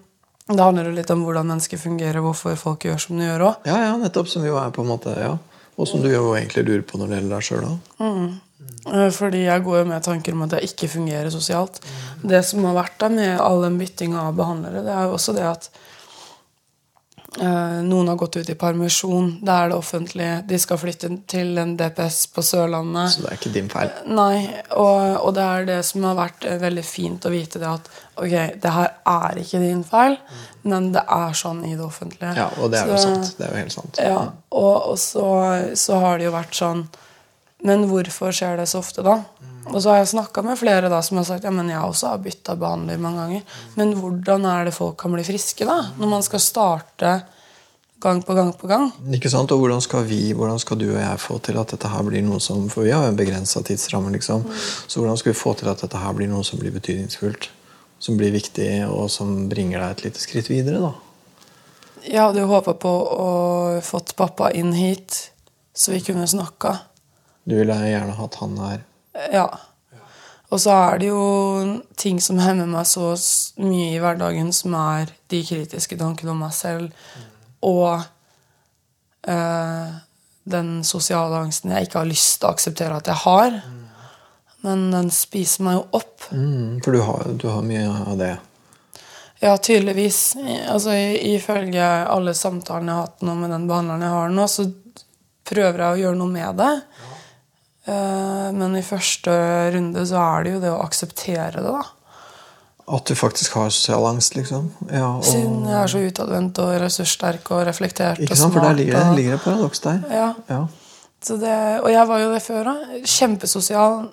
det handler jo litt om hvordan mennesker fungerer, hvorfor folk gjør som de gjør òg. ja, ja, nettopp. Som jo er på en måte Ja. Og som du jo egentlig lurer på når det gjelder deg sjøl òg. Eh, Fordi jeg går jo med tanker om at jeg ikke fungerer sosialt. Det som har vært der med all den byttinga av behandlere, det er jo også det at noen har gått ut i permisjon. Det er det offentlige. De skal flytte til en DPS på Sørlandet. Så det er ikke din feil. Nei, og, og det er det som har vært eh, veldig fint å vite det at ok, det her er ikke din feil, men det er sånn i det offentlige. Ja, og det er jo sant. Det er jo helt sant. Ja, og, og så, så har det jo vært sånn Men hvorfor skjer det så ofte, da? Og så har jeg snakka med flere da som har sagt ja, men jeg også har bytta behandler mange ganger. Men hvordan er det folk kan bli friske, da? Når man skal starte gang på gang på gang. Ikke sant? Og hvordan skal vi, hvordan skal du og jeg få til at dette her blir noe som For vi har jo en begrensa tidsramme, liksom. Så hvordan skal vi få til at dette her blir noe som blir betydningsfullt? Som blir viktig, og som bringer deg et lite skritt videre, da? Jeg hadde jo håpa på å fått pappa inn hit, så vi kunne snakka. Du ville gjerne hatt han her. Ja. Og så er det jo ting som hemmer meg så mye i hverdagen, som er de kritiske tankene om meg selv, og øh, den sosiale angsten jeg ikke har lyst til å akseptere at jeg har. Men den spiser meg jo opp. Mm, for du har, du har mye av det. Ja, tydeligvis. Altså, Ifølge alle samtalene jeg har hatt nå med den behandleren jeg har nå, så prøver jeg å gjøre noe med det. Eh, Men i første runde så er det jo det å akseptere det, da. At du faktisk har sosial angst, liksom. Ja, og, Siden jeg er så utadvendt og ressurssterk og reflektert ikke og sant? For der ligger det og- ligger et paradoks der. Ja, Ja. så det, og jeg var jo det før òg. Kjempesosial.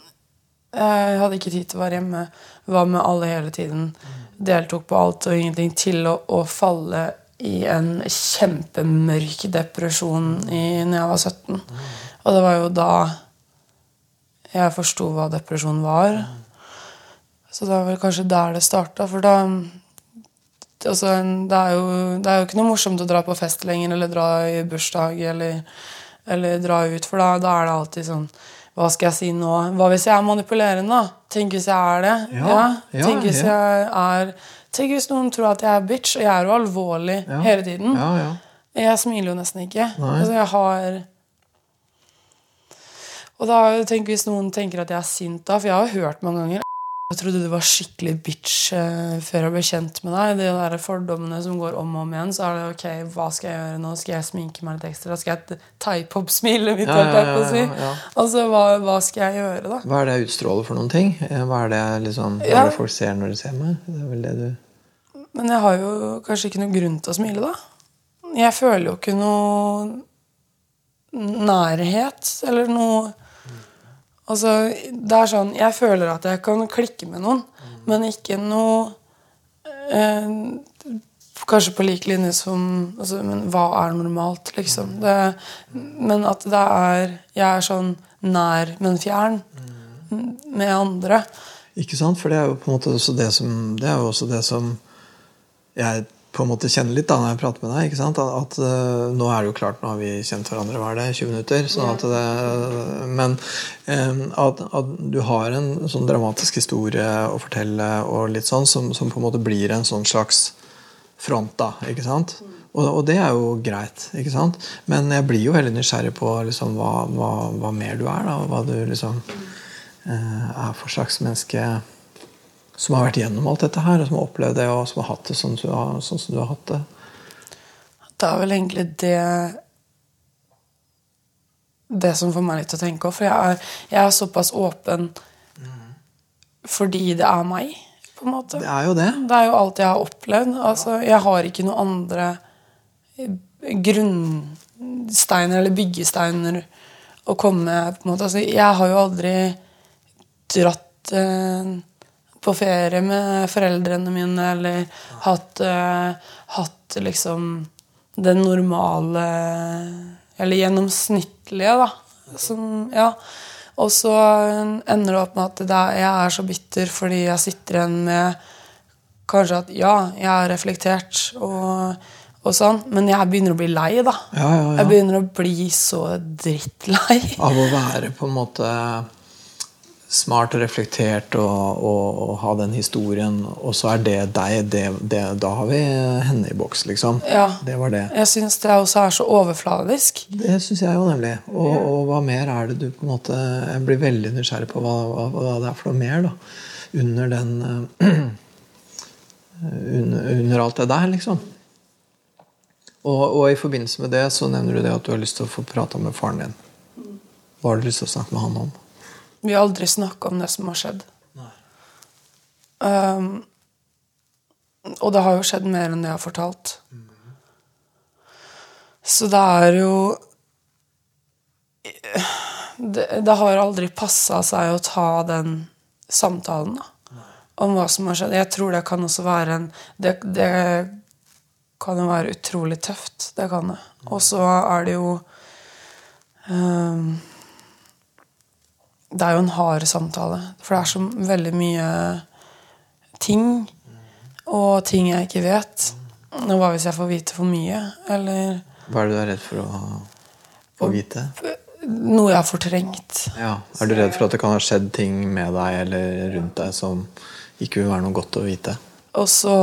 Jeg hadde ikke tid til å være hjemme. Var med alle hele tiden. Deltok på alt og ingenting til å, å falle i en kjempemørk depresjon i, når jeg var 17. Og det var jo da jeg forsto hva depresjon var. Så det var vel kanskje der det starta. For da altså, det, er jo, det er jo ikke noe morsomt å dra på fest lenger eller dra i bursdag eller, eller dra ut, for da, da er det alltid sånn Hva skal jeg si nå? Hva hvis jeg er manipulerende? da? Tenk hvis jeg er det? Ja, ja, Tenk hvis ja. jeg er Tenk hvis noen tror at jeg er bitch, og jeg er jo alvorlig hele tiden. Ja, ja. Jeg smiler jo nesten ikke. Altså, jeg har Og da tenk hvis noen tenker at jeg er sint da, for jeg har jo hørt mange ganger Jeg trodde du var skikkelig bitch eh, før jeg ble kjent med deg. De der fordommene som går om og om igjen. Så er det ok, hva skal jeg gjøre nå? Skal jeg sminke meg litt ekstra? Skal jeg type opp smilet mitt? Ja, ja, ja. Altså, hva, hva skal jeg gjøre, da? Hva er det jeg utstråler for noen ting? Eh, Hva er det, liksom, hva er det folk ser når de ser meg? Det er vel det du Men jeg har jo kanskje ikke noen grunn til å smile, da. Jeg føler jo ikke noe nærhet eller noe Altså, det er sånn Jeg føler at jeg kan klikke med noen, men ikke noe eh, Kanskje på lik linje som altså, Men hva er normalt, liksom? Det, men at det er Jeg er sånn nær, men fjern med andre. Ikke sant? For det er jo på en måte også det som Det er jo også det som jeg på en måte kjenne litt da når jeg prater med deg. ikke sant? At, at eh, Nå er det jo klart, nå har vi kjent hverandre hva er det, 20 minutter. sånn at det, Men eh, at, at du har en sånn dramatisk historie å fortelle, og litt sånn, som, som på en måte blir en sånn slags front. da, ikke sant? Og, og det er jo greit. ikke sant? Men jeg blir jo veldig nysgjerrig på liksom, hva, hva, hva mer du er. da, Hva du liksom eh, er for slags menneske som har vært gjennom alt dette her, og som har opplevd det, og som har hatt det sånn, har, sånn som du har hatt det. Det er vel egentlig det Det som får meg litt til å tenke òg. For jeg er, jeg er såpass åpen fordi det er meg, på en måte. Det er jo det. Det er jo alt jeg har opplevd. Altså, jeg har ikke noen andre grunnsteiner eller byggesteiner å komme med. på en måte. Altså, jeg har jo aldri dratt eh, på ferie med foreldrene mine eller hatt, uh, hatt liksom det normale Eller gjennomsnittlige, da. Som, ja. Og så ender det opp med at er, jeg er så bitter fordi jeg sitter igjen med kanskje at ja, jeg er reflektert, og, og sånn. Men jeg begynner å bli lei, da. Ja, ja, ja. Jeg begynner å bli så drittlei. Av å være på en måte smart og reflektert og, og, og ha den historien, og så er det deg. Det, det, da har vi henne i boks, liksom. Ja. Det var det. Jeg syns det også er så overfladisk. Det syns jeg jo nemlig. Og, og hva mer er det du på en måte Jeg blir veldig nysgjerrig på hva, hva, hva det er for noe mer da under den eh, <clears throat> under, under alt det der, liksom. Og, og i forbindelse med det så nevner du det at du har lyst til å få prata med faren din. Hva har du lyst til å snakke med han om? Vi har aldri snakka om det som har skjedd. Um, og det har jo skjedd mer enn det jeg har fortalt. Så det er jo Det, det har aldri passa seg å ta den samtalen da, om hva som har skjedd. Jeg tror det kan også være en Det, det kan jo være utrolig tøft. Det kan det. Og så er det jo um, det er jo en hard samtale. For det er så veldig mye ting. Og ting jeg ikke vet. Og hva hvis jeg får vite for mye? Eller Hva er det du er redd for å få vite? noe jeg har fortrengt. Ja. Er du redd for at det kan ha skjedd ting med deg eller rundt deg som ikke vil være noe godt å vite? Og så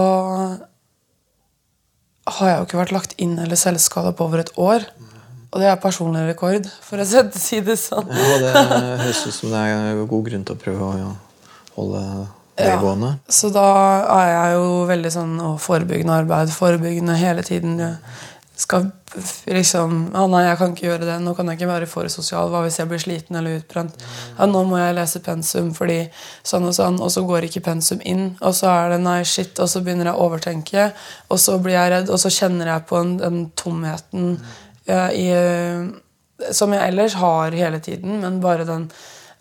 har jeg jo ikke vært lagt inn eller selvskada på over et år. Og det er personlig rekord, for å si det sånn. Ja, det høres ut som det er god grunn til å prøve å ja, holde det Ja. gående. Så da er jeg jo veldig sånn å, forebyggende arbeid. Forebyggende hele tiden. Jeg skal liksom Å nei, jeg kan ikke gjøre det. Nå kan jeg ikke være for sosial. Hva hvis jeg blir sliten eller utbrent? Ja, nå må jeg lese pensum fordi sånn og sånn, og så går ikke pensum inn. Og så er det nei, shit, og så begynner jeg å overtenke. Og så blir jeg redd, og så kjenner jeg på den, den tomheten ja, i, som jeg ellers har hele tiden, men bare den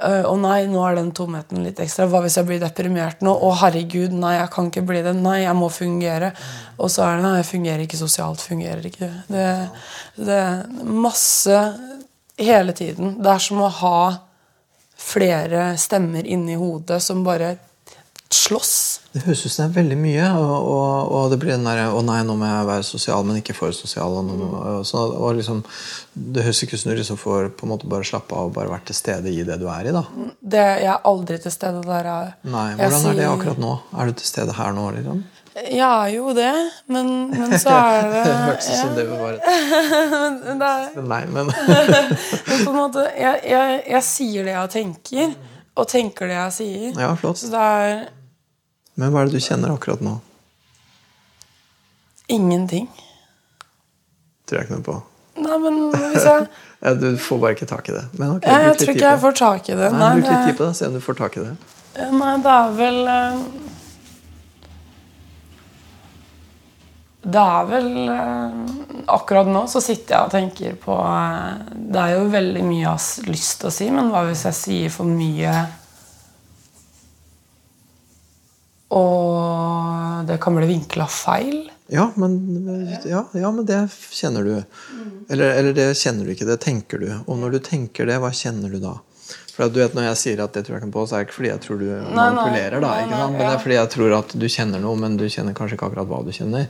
øh, Å nei, nå er den tomheten litt ekstra. Hva hvis jeg blir deprimert nå? Å herregud, nei, jeg kan ikke bli det. Nei, jeg må fungere. Og så er det nei, jeg fungerer ikke sosialt. Fungerer ikke. Det, det er masse hele tiden. Det er som å ha flere stemmer inni hodet som bare slåss. Det høres ut som det er veldig mye, og, og, og det blir den derre Å nei, nå må jeg være sosial, men ikke for sosial. Og, nå og, så, liksom, det høres ikke ut som du liksom får på en måte bare slappe av og bare vært til stede i det du er i. da. Det, jeg er aldri til stede der jeg Nei, Nei, Jeg Hvordan er det akkurat nå? Er du til stede her nå? liksom? Jeg er jo det, men, men så er <laughs> det Det hørtes ut som det var <laughs> et Nei, men <laughs> men på en måte, jeg, jeg, jeg sier det jeg tenker, og tenker det jeg sier. Ja, flott. Så det er Men hva er det du kjenner akkurat nå? ingenting. Tror jeg ikke noe på. Nei, men hvis jeg <laughs> Ja, du får bare ikke tak i det. Men okay, Jeg, jeg tror ikke jeg får tak i det. Nei, Bruk litt tid på det, se om du får tak i det. nei det er vel eh, Det er vel eh, Akkurat nå så sitter jeg og tenker på eh, Det er jo veldig mye jeg har lyst til å si, men hva hvis jeg sier for mye Og det kan bli vinkla feil? Ja men, ja, ja, men det kjenner du. Eller, eller det kjenner du ikke, det tenker du. Og når du tenker det, hva kjenner du da? For at du vet Når jeg sier at det tror jeg ikke på, så er det ikke fordi jeg tror du manipulerer, da, ikke sant? men det er fordi jeg tror at du kjenner noe, men du kjenner kanskje ikke akkurat hva du kjenner.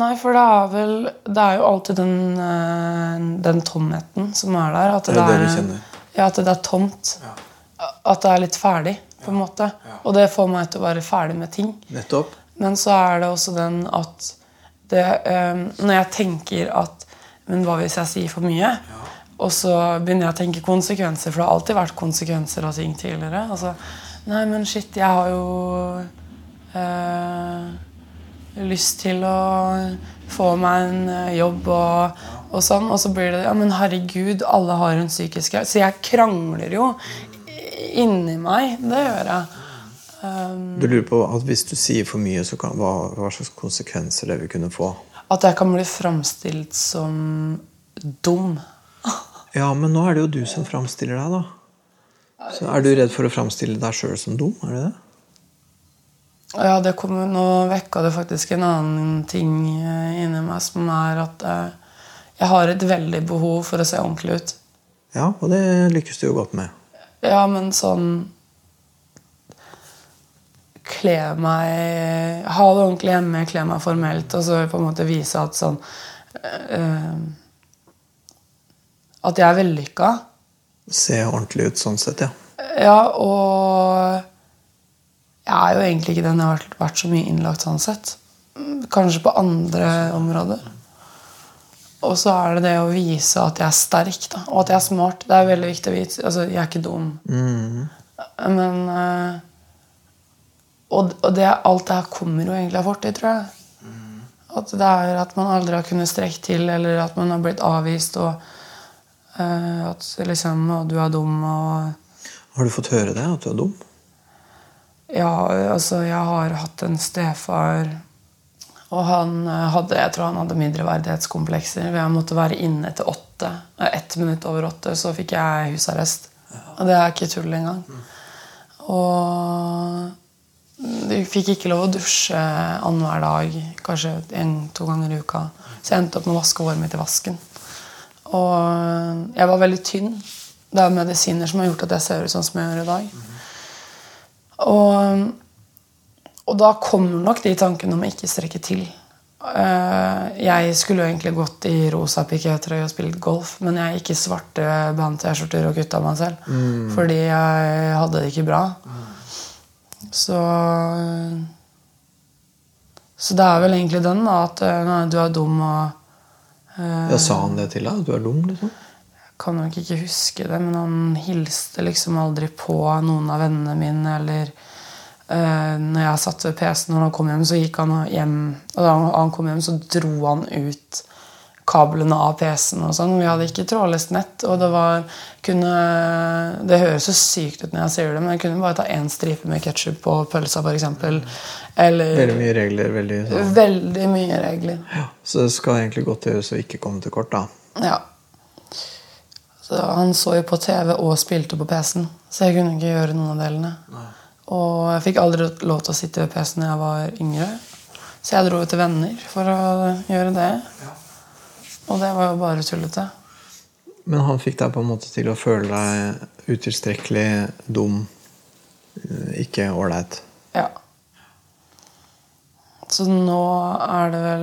Nei, for det er vel Det er jo alltid den, eh, den tomheten som er der. At Er det det du kjenner? Ja, at det er tomt. At det er litt ferdig, på en måte. Og det får meg til å være ferdig med ting. Nettopp. Men så er det også den at det, um, Når jeg tenker at Men hva hvis jeg sier for mye? Og så begynner jeg å tenke konsekvenser, for det har alltid vært konsekvenser av ting tidligere. Altså, nei, men shit, jeg har jo eh, lyst til å få meg en eh, jobb og, og sånn. Og så blir det Ja, men herregud, alle har en psykisk helse. Så jeg krangler jo inni meg. Det gjør jeg. Du lurer på at hvis du sier for mye, så kan, hva, hva slags konsekvenser det vil kunne få? At jeg kan bli framstilt som dum. Ja, men nå er det jo du som framstiller deg, da. Så Er du redd for å framstille deg sjøl som dum? Er det det? Ja, det kom, Nå vekka det faktisk en annen ting eh, inni meg, som er at eh, jeg har et veldig behov for å se ordentlig ut. Ja, og det lykkes du jo godt med. Ja, men sånn kle meg Ha det ordentlig hjemme, kle meg formelt, og så på en måte vise at sånn uh, At jeg er vellykka. Se ordentlig ut sånn sett, ja. Ja, og jeg er jo egentlig ikke den jeg har vært så mye innlagt sånn sett. Kanskje på andre områder. Og så er det det å vise at jeg er sterk, da, og at jeg er smart. Det er veldig viktig å vite. Altså, jeg er ikke dum. Mm. Men uh, Og, og det, alt det her kommer jo egentlig av fortid, tror jeg. At det er at man aldri har kunnet strekke til, eller at man har blitt avvist, og uh, at liksom Og du er dum, og Har du fått høre det, at du er dum? Ja, altså, jeg har hatt en stefar og han eh, hadde, jeg tror han hadde mindreverdighetskomplekser. Jeg måtte være inne etter åtte. Ett minutt over åtte så fikk jeg husarrest. Og det er ikke tull engang. Og du fikk ikke lov å dusje annenhver dag. Kanskje en-to ganger i uka. Så jeg endte opp med å vaske håret mitt i vasken. Og jeg var veldig tynn. Det er medisiner som har gjort at jeg ser ut sånn som jeg gjør i dag. Og og da kommer nok de tankene om å ikke strekke til. Eh, jeg skulle jo egentlig gått i rosa pikétrøye og spilt golf, men jeg gikk i svarte band-T-skjorter og kutta meg selv. Mm. Fordi jeg hadde det ikke bra. Mm. Så Så det er vel egentlig den, da, at eh, nei, du er dum og uh, Ja, Sa han det til deg? At du er dum? liksom? Jeg kan nok ikke huske det, men han hilste liksom aldri på noen av vennene mine. eller Uh, når jeg satt ved PC-en og han kom hjem, så gikk han hjem og da han kom hjem, så dro han ut kablene av PC-en. og sånn. Vi hadde ikke trådløst nett. og Det var, kunne, det høres så sykt ut når jeg sier det, men jeg kunne bare ta én stripe med ketsjup på pølsa, f.eks. Veldig mye regler. Veldig, så. veldig mye regler. Ja, så det skal egentlig godt gjøres å ikke komme til kort, da. Ja. Så han så jo på TV og spilte på PC-en, så jeg kunne ikke gjøre noen av delene. Nei. Og jeg fikk aldri lov til å sitte ved PC-en da jeg var yngre. Så jeg dro til venner for å gjøre det. Og det var jo bare tullete. Men han fikk deg på en måte til å føle deg utilstrekkelig, dum, ikke ålreit? Ja. Så nå er det vel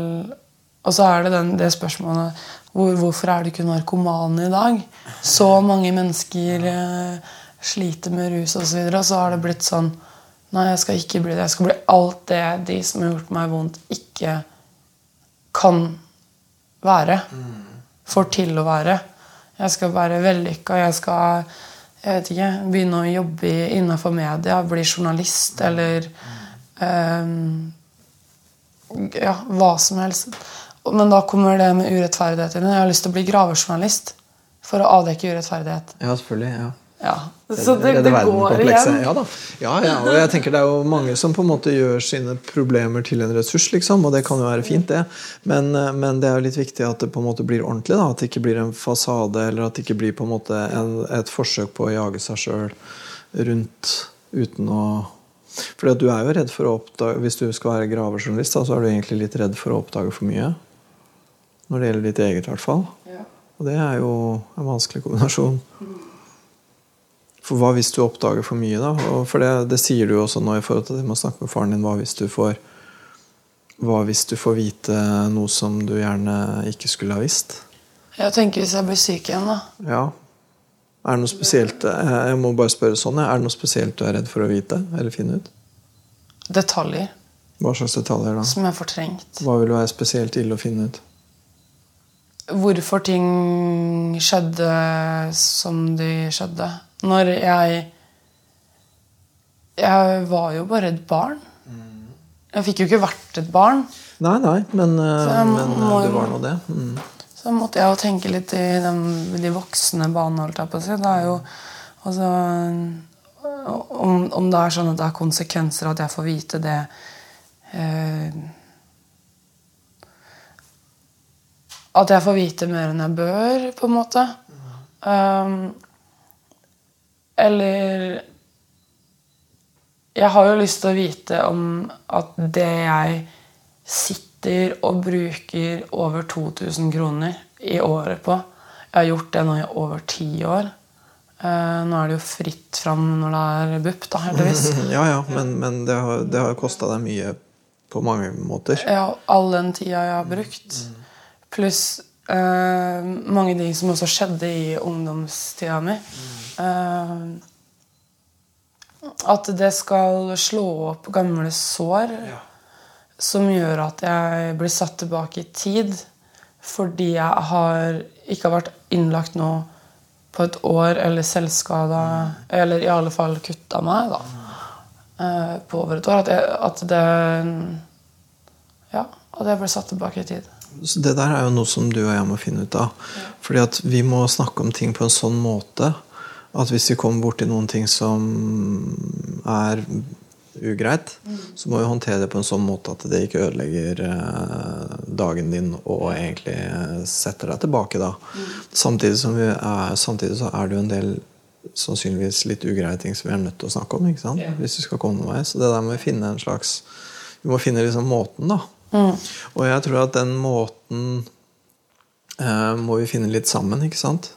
Og så er det den, det spørsmålet hvor, hvorfor er du ikke narkoman i dag? Så mange mennesker eh, sliter med rus osv., og, så videre, så har det blitt sånn Nei, jeg skal ikke bli det. Jeg skal bli alt det de som har gjort meg vondt, ikke kan være. Får til å være. Jeg skal være vellykka. Jeg skal jeg vet ikke, begynne å jobbe innenfor media. Bli journalist eller um, Ja, hva som helst. Men da kommer det med urettferdighet inn. Jeg har lyst til å bli gravejournalist for å avdekke urettferdighet. Ja, selvfølgelig, ja. Ja, Så det, det, det går igjen? Ja da. Ja, ja, og jeg tenker Det er jo mange som på en måte gjør sine problemer til en ressurs, liksom, og det kan jo være fint, det. Men, eh, men det er jo litt viktig at det på en måte blir ordentlig. da, At det ikke blir en fasade, eller at det ikke blir på en måte en, et forsøk på å jage seg sjøl rundt uten å fordi at du er jo redd for å oppdage Hvis du skal være gravejournalist, da, så er du egentlig litt redd for å oppdage for mye. Når det gjelder ditt eget, i hvert fall. Og det er jo en vanskelig kombinasjon. For hva hvis du oppdager for mye? da? Og for det, det, sier du jo også nå i forhold til at du må snakke med faren din. Hva hvis du får hva hvis du får vite noe som du gjerne ikke skulle ha visst? Jeg tenker hvis jeg blir syk igjen, da. Ja. Er det noe spesielt Jeg må bare spørre sånn. Er det noe spesielt du er redd for å vite eller finne ut? Detaljer. Hva slags detaljer da? Som er fortrengt. Hva vil være spesielt ille å finne ut? Hvorfor ting skjedde som de skjedde. Når jeg Jeg var jo bare et barn. Jeg fikk jo ikke vært et barn. Nei, nei, men, eh, men eh, må, det var nå det. Mm. Så måtte jeg jo tenke litt i de, de voksne banene, holdt jeg på å si. Det er jo altså om, om, det er sånn at det er konsekvenser at jeg får vite det eh, At jeg får vite mer enn jeg bør, på en måte. Um, eller Jeg har jo lyst til å vite om at det jeg sitter og bruker over 2000 kroner i året på Jeg har gjort det nå i over ti år. Eh, nå er det jo fritt fram når det er BUP, da, heldigvis. <laughs> Ja, ja, men, men det har, jo kosta deg mye på mange måter. Ja, all den tida jeg har brukt. Pluss eh, mange ting som også skjedde i ungdomstida mi. Uh, at det skal slå opp gamle sår som gjør at jeg blir satt tilbake i tid fordi jeg har ikke har vært innlagt nå på et år eller selvskada Eller i alle fall kutta meg, da. eh, På over et år. At, jeg, at det Ja, at jeg ble satt tilbake i tid. Så det der er jo noe som du og jeg må finne ut av. Fordi at vi må snakke om ting på en sånn måte at hvis vi kommer borti noen ting som er ugreit, så må vi håndtere det på en sånn måte at det ikke ødelegger eh, dagen din og egentlig setter deg tilbake da. Samtidig, som vi er, samtidig så er det jo en del sannsynligvis litt ugreie ting som vi er nødt til å snakke om. ikke sant? Hvis vi skal komme noen vei. Så det der må vi finne en slags Vi må finne liksom måten, da. Og jeg tror at den måten eh, må vi finne litt sammen, ikke sant?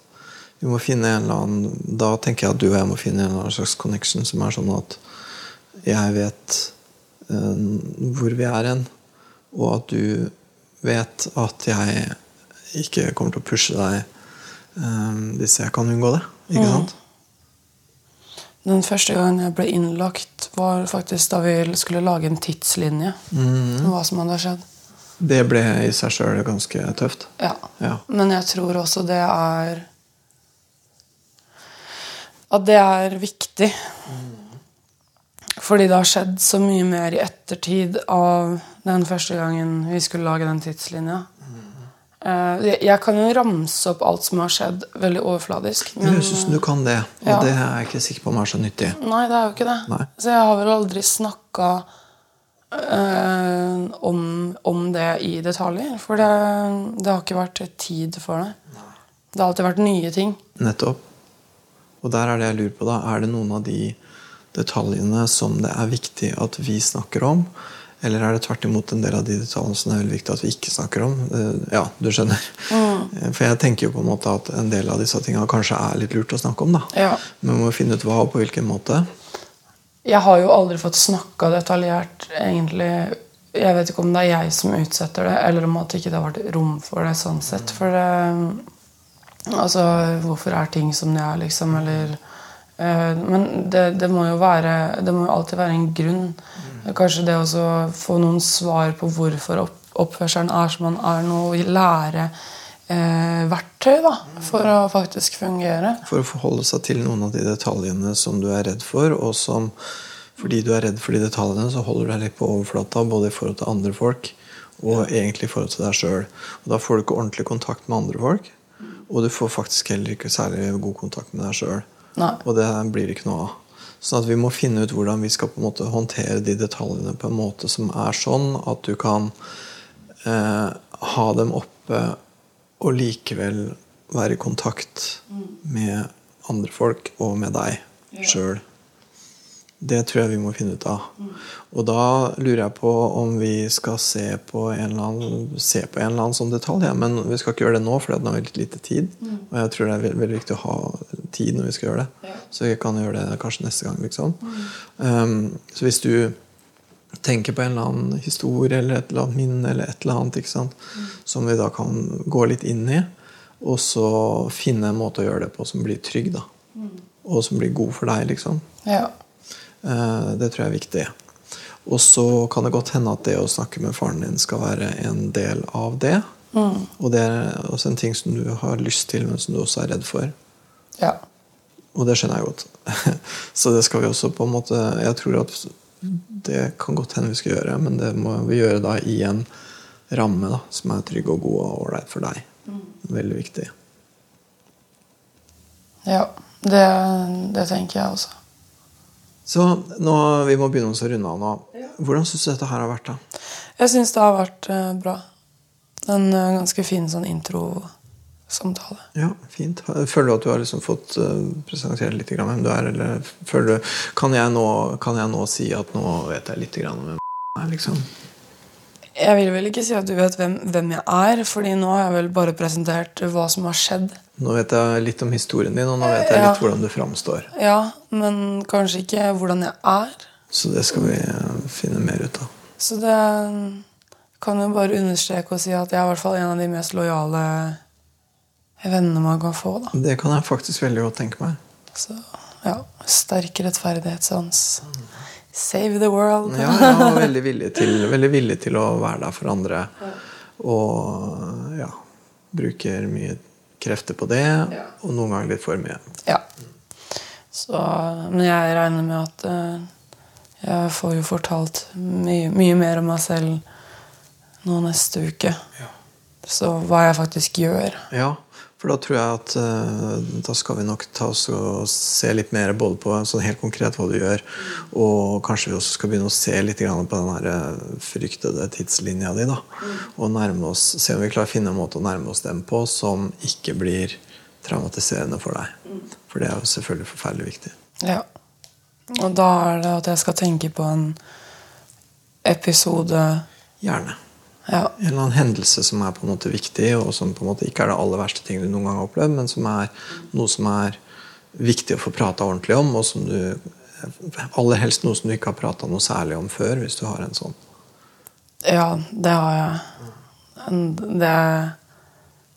Vi må finne en eller annen Da tenker jeg at du og jeg må finne en eller annen slags connection som er sånn at jeg vet eh, hvor vi er hen, og at du vet at jeg ikke kommer til å pushe deg eh, hvis jeg kan unngå det. Ikke sant? Den første gangen jeg ble innlagt, var faktisk da vi skulle lage en tidslinje. Mm. Hva som hadde skjedd. Det ble i seg sjøl ganske tøft. Ja. Ja. Men jeg tror også det er At det er viktig. Fordi det har skjedd så mye mer i ettertid av den første gangen vi skulle lage den tidslinja. Eh, jeg- kan jo ramse opp alt som har skjedd, veldig overfladisk. Men, jeg ut du kan det, og Ja. det er jeg ikke sikker på om er så nyttig. Nei, det er jo ikke det. Nei. Så jeg har vel aldri snakka eh, om, om det i detaljer. For det, det har ikke vært tid for det. Det har alltid vært nye ting. Nettopp. Og der er det jeg lurer på, da. Er det noen av de detaljene som det er viktig at vi snakker om? Eller er det tvert imot en del av de detaljene som det er veldig viktig at vi ikke snakker om? Eh, Ja, du skjønner. Mm. For jeg tenker jo på en måte at en del av disse tingene kanskje er litt lurt å snakke om. da. Ja. Men vi må finne ut hva og på hvilken måte. Jeg har jo aldri fått snakka detaljert, egentlig. Jeg vet ikke om det er jeg som utsetter det, eller om at det ikke har vært rom for det. sånn sett. For det Altså, hvorfor er ting som det er, liksom? Eller eh, Men det, det må jo være Det må jo alltid være en grunn. Kanskje det å få noen svar på hvorfor opp, oppførselen er som man er nå, lære eh, verktøy da, for å faktisk fungere. For å forholde seg til noen av de detaljene som du er redd for, og som fordi du er redd for de detaljene, så holder du deg litt på overflata, både i forhold til andre folk og egentlig i forhold til deg sjøl. Da får du ikke ordentlig kontakt med andre folk, og du får faktisk heller ikke særlig god kontakt med deg sjøl. Nei. Og det blir ikke noe av. Sånn at vi må finne ut hvordan vi skal på en måte håndtere de detaljene på en måte som er sånn at du kan eh, ha dem oppe og likevel være i kontakt med andre folk og med deg sjøl. Det tror jeg vi må finne ut av. Og da lurer jeg på om vi skal se på en eller annen, se på en eller annen sånn detalj. Ja. Men vi skal ikke gjøre det nå, for nå har vi litt lite tid. Og jeg tror det er veldig, veldig viktig å ha tid når vi skal gjøre det. Så vi kan gjøre det kanskje neste gang. Liksom. Um, så hvis du tenker på en eller annen historie eller et eller annet minne eller et eller annet som vi da kan gå litt inn i, og så finne en måte å gjøre det på som blir trygg, da. Og som blir god for deg, liksom. Ja. Eh, Det tror jeg er viktig. Og så kan det godt hende at det å snakke med faren din skal være en del av det. Og det er også en ting som du har lyst til, men som du også er redd for. ja. Og det skjønner jeg godt. <laughs> Så det skal vi også på en måte Jeg tror at det kan godt hende vi skal gjøre, men det må vi gjøre da i en ramme da, som er trygg og god og ålreit for deg. Veldig viktig. Ja, det, det tenker jeg også. Så nå, vi må begynne å runde av nå. Hvordan syns du dette her har vært? da? Jeg syns det har vært eh, bra. En uh, ganske fin sånn introsamtale. Ja, fint. Føler du at du har liksom fått uh, presentert litt grann hvem du er? Eller føler du, kan, jeg nå, kan jeg nå si at nå vet jeg litt grann om hvem jeg er? liksom? Jeg vil vel ikke si at du vet hvem, hvem jeg er, fordi nå har jeg vel bare presentert hva som har skjedd. Nå vet jeg litt om historien din, og nå vet jeg Ja. litt hvordan du framstår. Ja, men kanskje ikke hvordan jeg er. Så det skal vi finne mer ut av. Så det kan jo bare understreke og si at jeg er i hvert fall en av de mest lojale vennene man kan få. da. Det kan jeg faktisk veldig godt tenke meg. Så ja, sterk rettferdighetssans. Save the world. Ja, ja veldig villig, til, veldig villig til å være der for andre. Og ja, bruker mye krefter på det, og noen ganger litt for mye. Ja. Så, men jeg regner med at eh, jeg får jo fortalt mye, mye mer om meg selv nå neste uke. Så hva jeg faktisk gjør. Ja, for da tror jeg at uh, da skal vi nok ta oss og se litt mer både på sånn helt konkret hva du gjør, og kanskje vi også skal begynne å se litt grann på den eh, fryktede tidslinja di. da, Og nærme oss, se om vi klarer å finne en måte å nærme oss dem på som ikke blir traumatiserende for deg. For det er jo selvfølgelig forferdelig viktig. Ja. Og da er det at jeg skal tenke på en episode Gjerne. Ja. En eller annen hendelse som er på en måte viktig, og som på en måte ikke er det aller verste ting du noen gang har opplevd, men som er noe som er viktig å få prata ordentlig om, og som du Aller helst noe som du ikke har prata noe særlig om før, hvis du har en sånn. ja, det har jeg. Det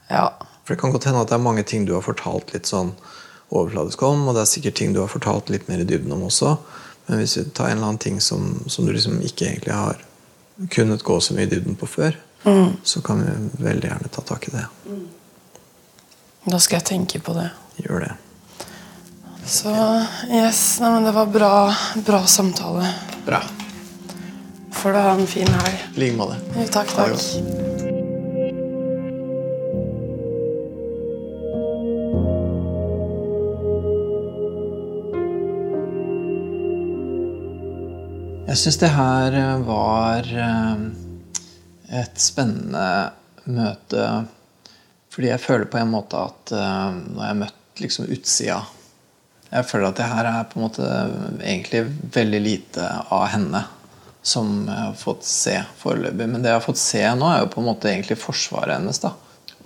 Ja. For det kan godt hende at det er mange ting du har fortalt litt sånn overfladisk om, og det er sikkert ting du har fortalt litt mer i dybden om også. Men hvis vi tar en eller annen ting som, som du liksom ikke egentlig har kunnet gå så mye i dybden på før, så kan vi veldig gjerne ta tak i det. Da skal jeg tenke på det. Gjør det. Så yes, nei, men det var bra, bra samtale. Bra. Får du ha en fin helg. I like måte. Takk, Ha det takk. godt. Jeg syns det her eh, var eh, et spennende møte fordi jeg føler på en måte at eh, jeg har møtt liksom utsida Jeg føler at det her er på en måte egentlig veldig lite av henne som jeg har fått se foreløpig. Men det jeg har fått se nå, er jo på en måte egentlig forsvaret hennes. da.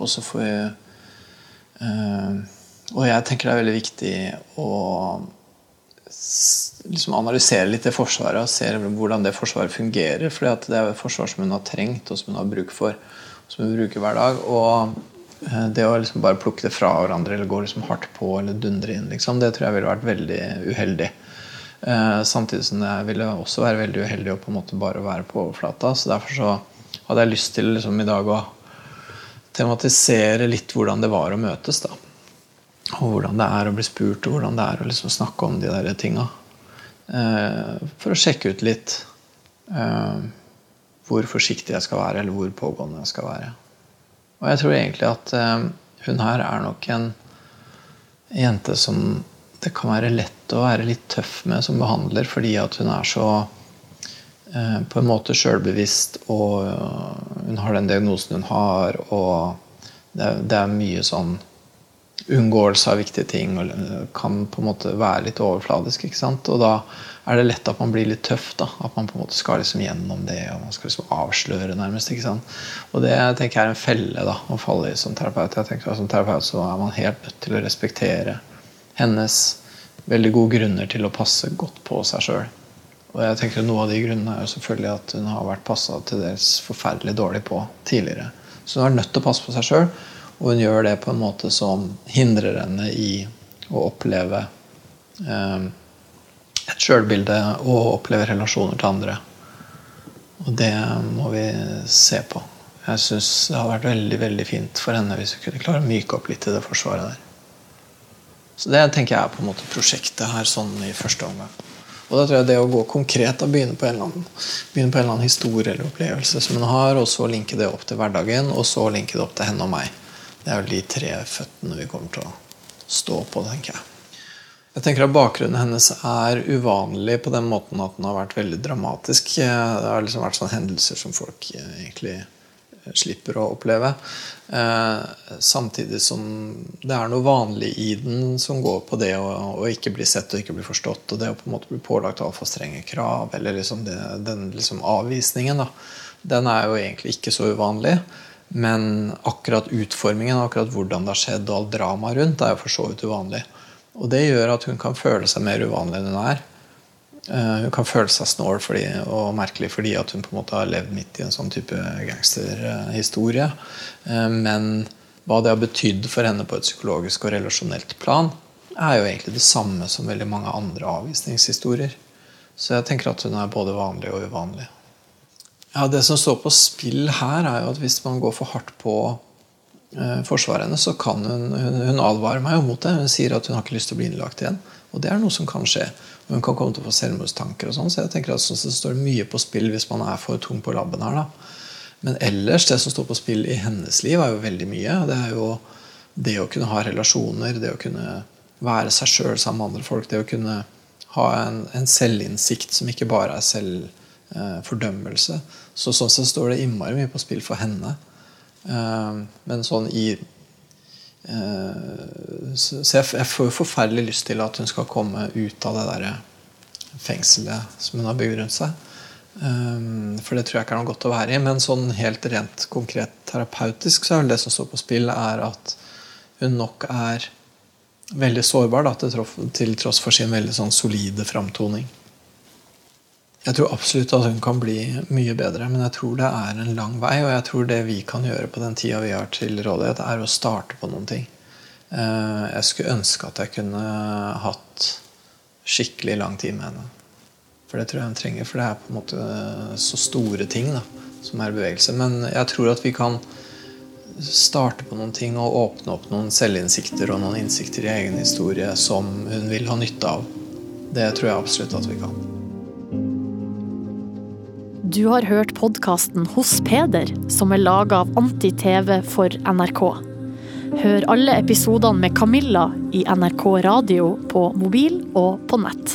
Og så får vi eh, Og jeg tenker det er veldig viktig å liksom analysere litt det forsvaret og se hvordan det forsvaret fungerer. For det er et forsvar som hun har trengt, og som hun har bruk for. Som hun bruker hver dag. Og eh, det å liksom bare plukke det fra hverandre eller gå liksom hardt på eller dundre inn, liksom, det tror jeg ville vært veldig uheldig. Eh, samtidig som det ville også være veldig uheldig å på en måte bare være på overflata. Så derfor så hadde jeg lyst til liksom i dag å tematisere litt hvordan det var å møtes. da og hvordan det er å bli spurt, og hvordan det er å liksom snakke om de der tinga. Eh, for å sjekke ut litt eh, hvor forsiktig jeg skal være, eller hvor pågående jeg skal være. Og jeg tror egentlig at eh, hun her er nok en jente som det kan være lett å være litt tøff med som behandler, fordi at hun er så på en måte sjølbevisst, og hun har den diagnosen hun har, og det er mye sånn unngåelse av viktige ting og kan på en måte være litt overfladisk. ikke sant? Og da er det lett at man blir litt tøff. da, At man på en måte skal liksom gjennom det og man skal liksom avsløre, nærmest. ikke sant? Og det tenker jeg er en felle da, å falle i som terapeut. Jeg tenker at Som terapeut så er man helt nødt til å respektere hennes veldig gode grunner til å passe godt på seg sjøl. Og jeg tenker at Noe av de grunnene er jo selvfølgelig at hun har vært passa til dels forferdelig dårlig på tidligere. Så hun er nødt til å passe på seg sjøl, og hun gjør det på en måte som hindrer henne i å oppleve eh, et sjølbilde og oppleve relasjoner til andre. Og det må vi se på. Jeg syns det har vært veldig veldig fint for henne hvis vi kunne klare å myke opp litt i det forsvaret der. Så det tenker jeg er på en måte prosjektet her sånn i første omgang. Og da tror jeg det å gå konkret og begynne på en eller annen, begynne på en eller annen historie eller opplevelse som hun har, og så linke det opp til hverdagen, og så linke det opp til henne og meg. Det er vel de tre føttene vi kommer til å stå på, tenker jeg. Jeg tenker at Bakgrunnen hennes er uvanlig på den måten at den har vært veldig dramatisk. Det har liksom vært sånne hendelser som folk eh, egentlig eh, slipper å oppleve. Eh, samtidig som det er noe vanlig i den som går på det å, å ikke bli sett og ikke bli forstått. Og det å på en måte bli pålagt altfor strenge krav, eller liksom det, den liksom avvisningen da, den er jo egentlig ikke så uvanlig. Men akkurat utformingen, akkurat hvordan det har skjedd, og all dramaet rundt, er jo for så vidt uvanlig. Og det gjør at hun kan føle seg mer uvanlig enn hun er. Uh, hun kan føle seg snål fordi, og merkelig fordi at hun på en måte har levd midt i en sånn type gangsterhistorie. Uh, men hva det har betydd for henne på et psykologisk og relasjonelt plan, er jo egentlig det samme som veldig mange andre avvisningshistorier. Så jeg tenker at hun er både vanlig og uvanlig. Ja, Det som står på spill her, er jo at hvis man går for hardt på eh, forsvaret hennes, så kan hun, hun, hun advarer meg jo mot det. Hun sier at hun har ikke lyst til å bli innlagt igjen. Og det er noe som kan skje. Hun kan komme til å få selvmordstanker og sånn. Så jeg tenker at sånn det står mye på spill hvis man er for tung på labben her. da. Men ellers, det som står på spill i hennes liv, er jo veldig mye. Det er jo det å kunne ha relasjoner, det å kunne være seg sjøl sammen med andre folk, det å kunne ha en, en selvinnsikt som ikke bare er selvfordømmelse. Eh, så sånn sett står det innmari mye på spill for henne. Eh, men sånn i eh, Så jeg, får jo forferdelig lyst til at hun skal komme ut av det der fengselet som hun har bygd rundt seg. For det tror jeg ikke er noe godt å være i. Men sånn helt rent konkret terapeutisk så er det som står på spill, er at hun nok er veldig sårbar da, til, tross for sin veldig sånn solide framtoning. Jeg tror absolutt at hun kan bli mye bedre, men jeg tror det er en lang vei. Og jeg tror det vi kan gjøre på den tida vi har til rådighet, er å starte på noen ting. Eh, jeg skulle ønske at jeg kunne hatt skikkelig lang tid med henne. For det tror jeg hun trenger, for det er på en måte så store ting da, som er bevegelse. Men jeg tror at vi kan starte på noen ting og åpne opp noen selvinnsikter og noen innsikter i egen historie som hun vil ha nytte av. Det tror jeg absolutt at vi kan. Du har hørt podkasten Hos Peder, som er laga av Anti-TV for NRK. Hør alle episodene med Camilla i NRK radio på mobil og på nett.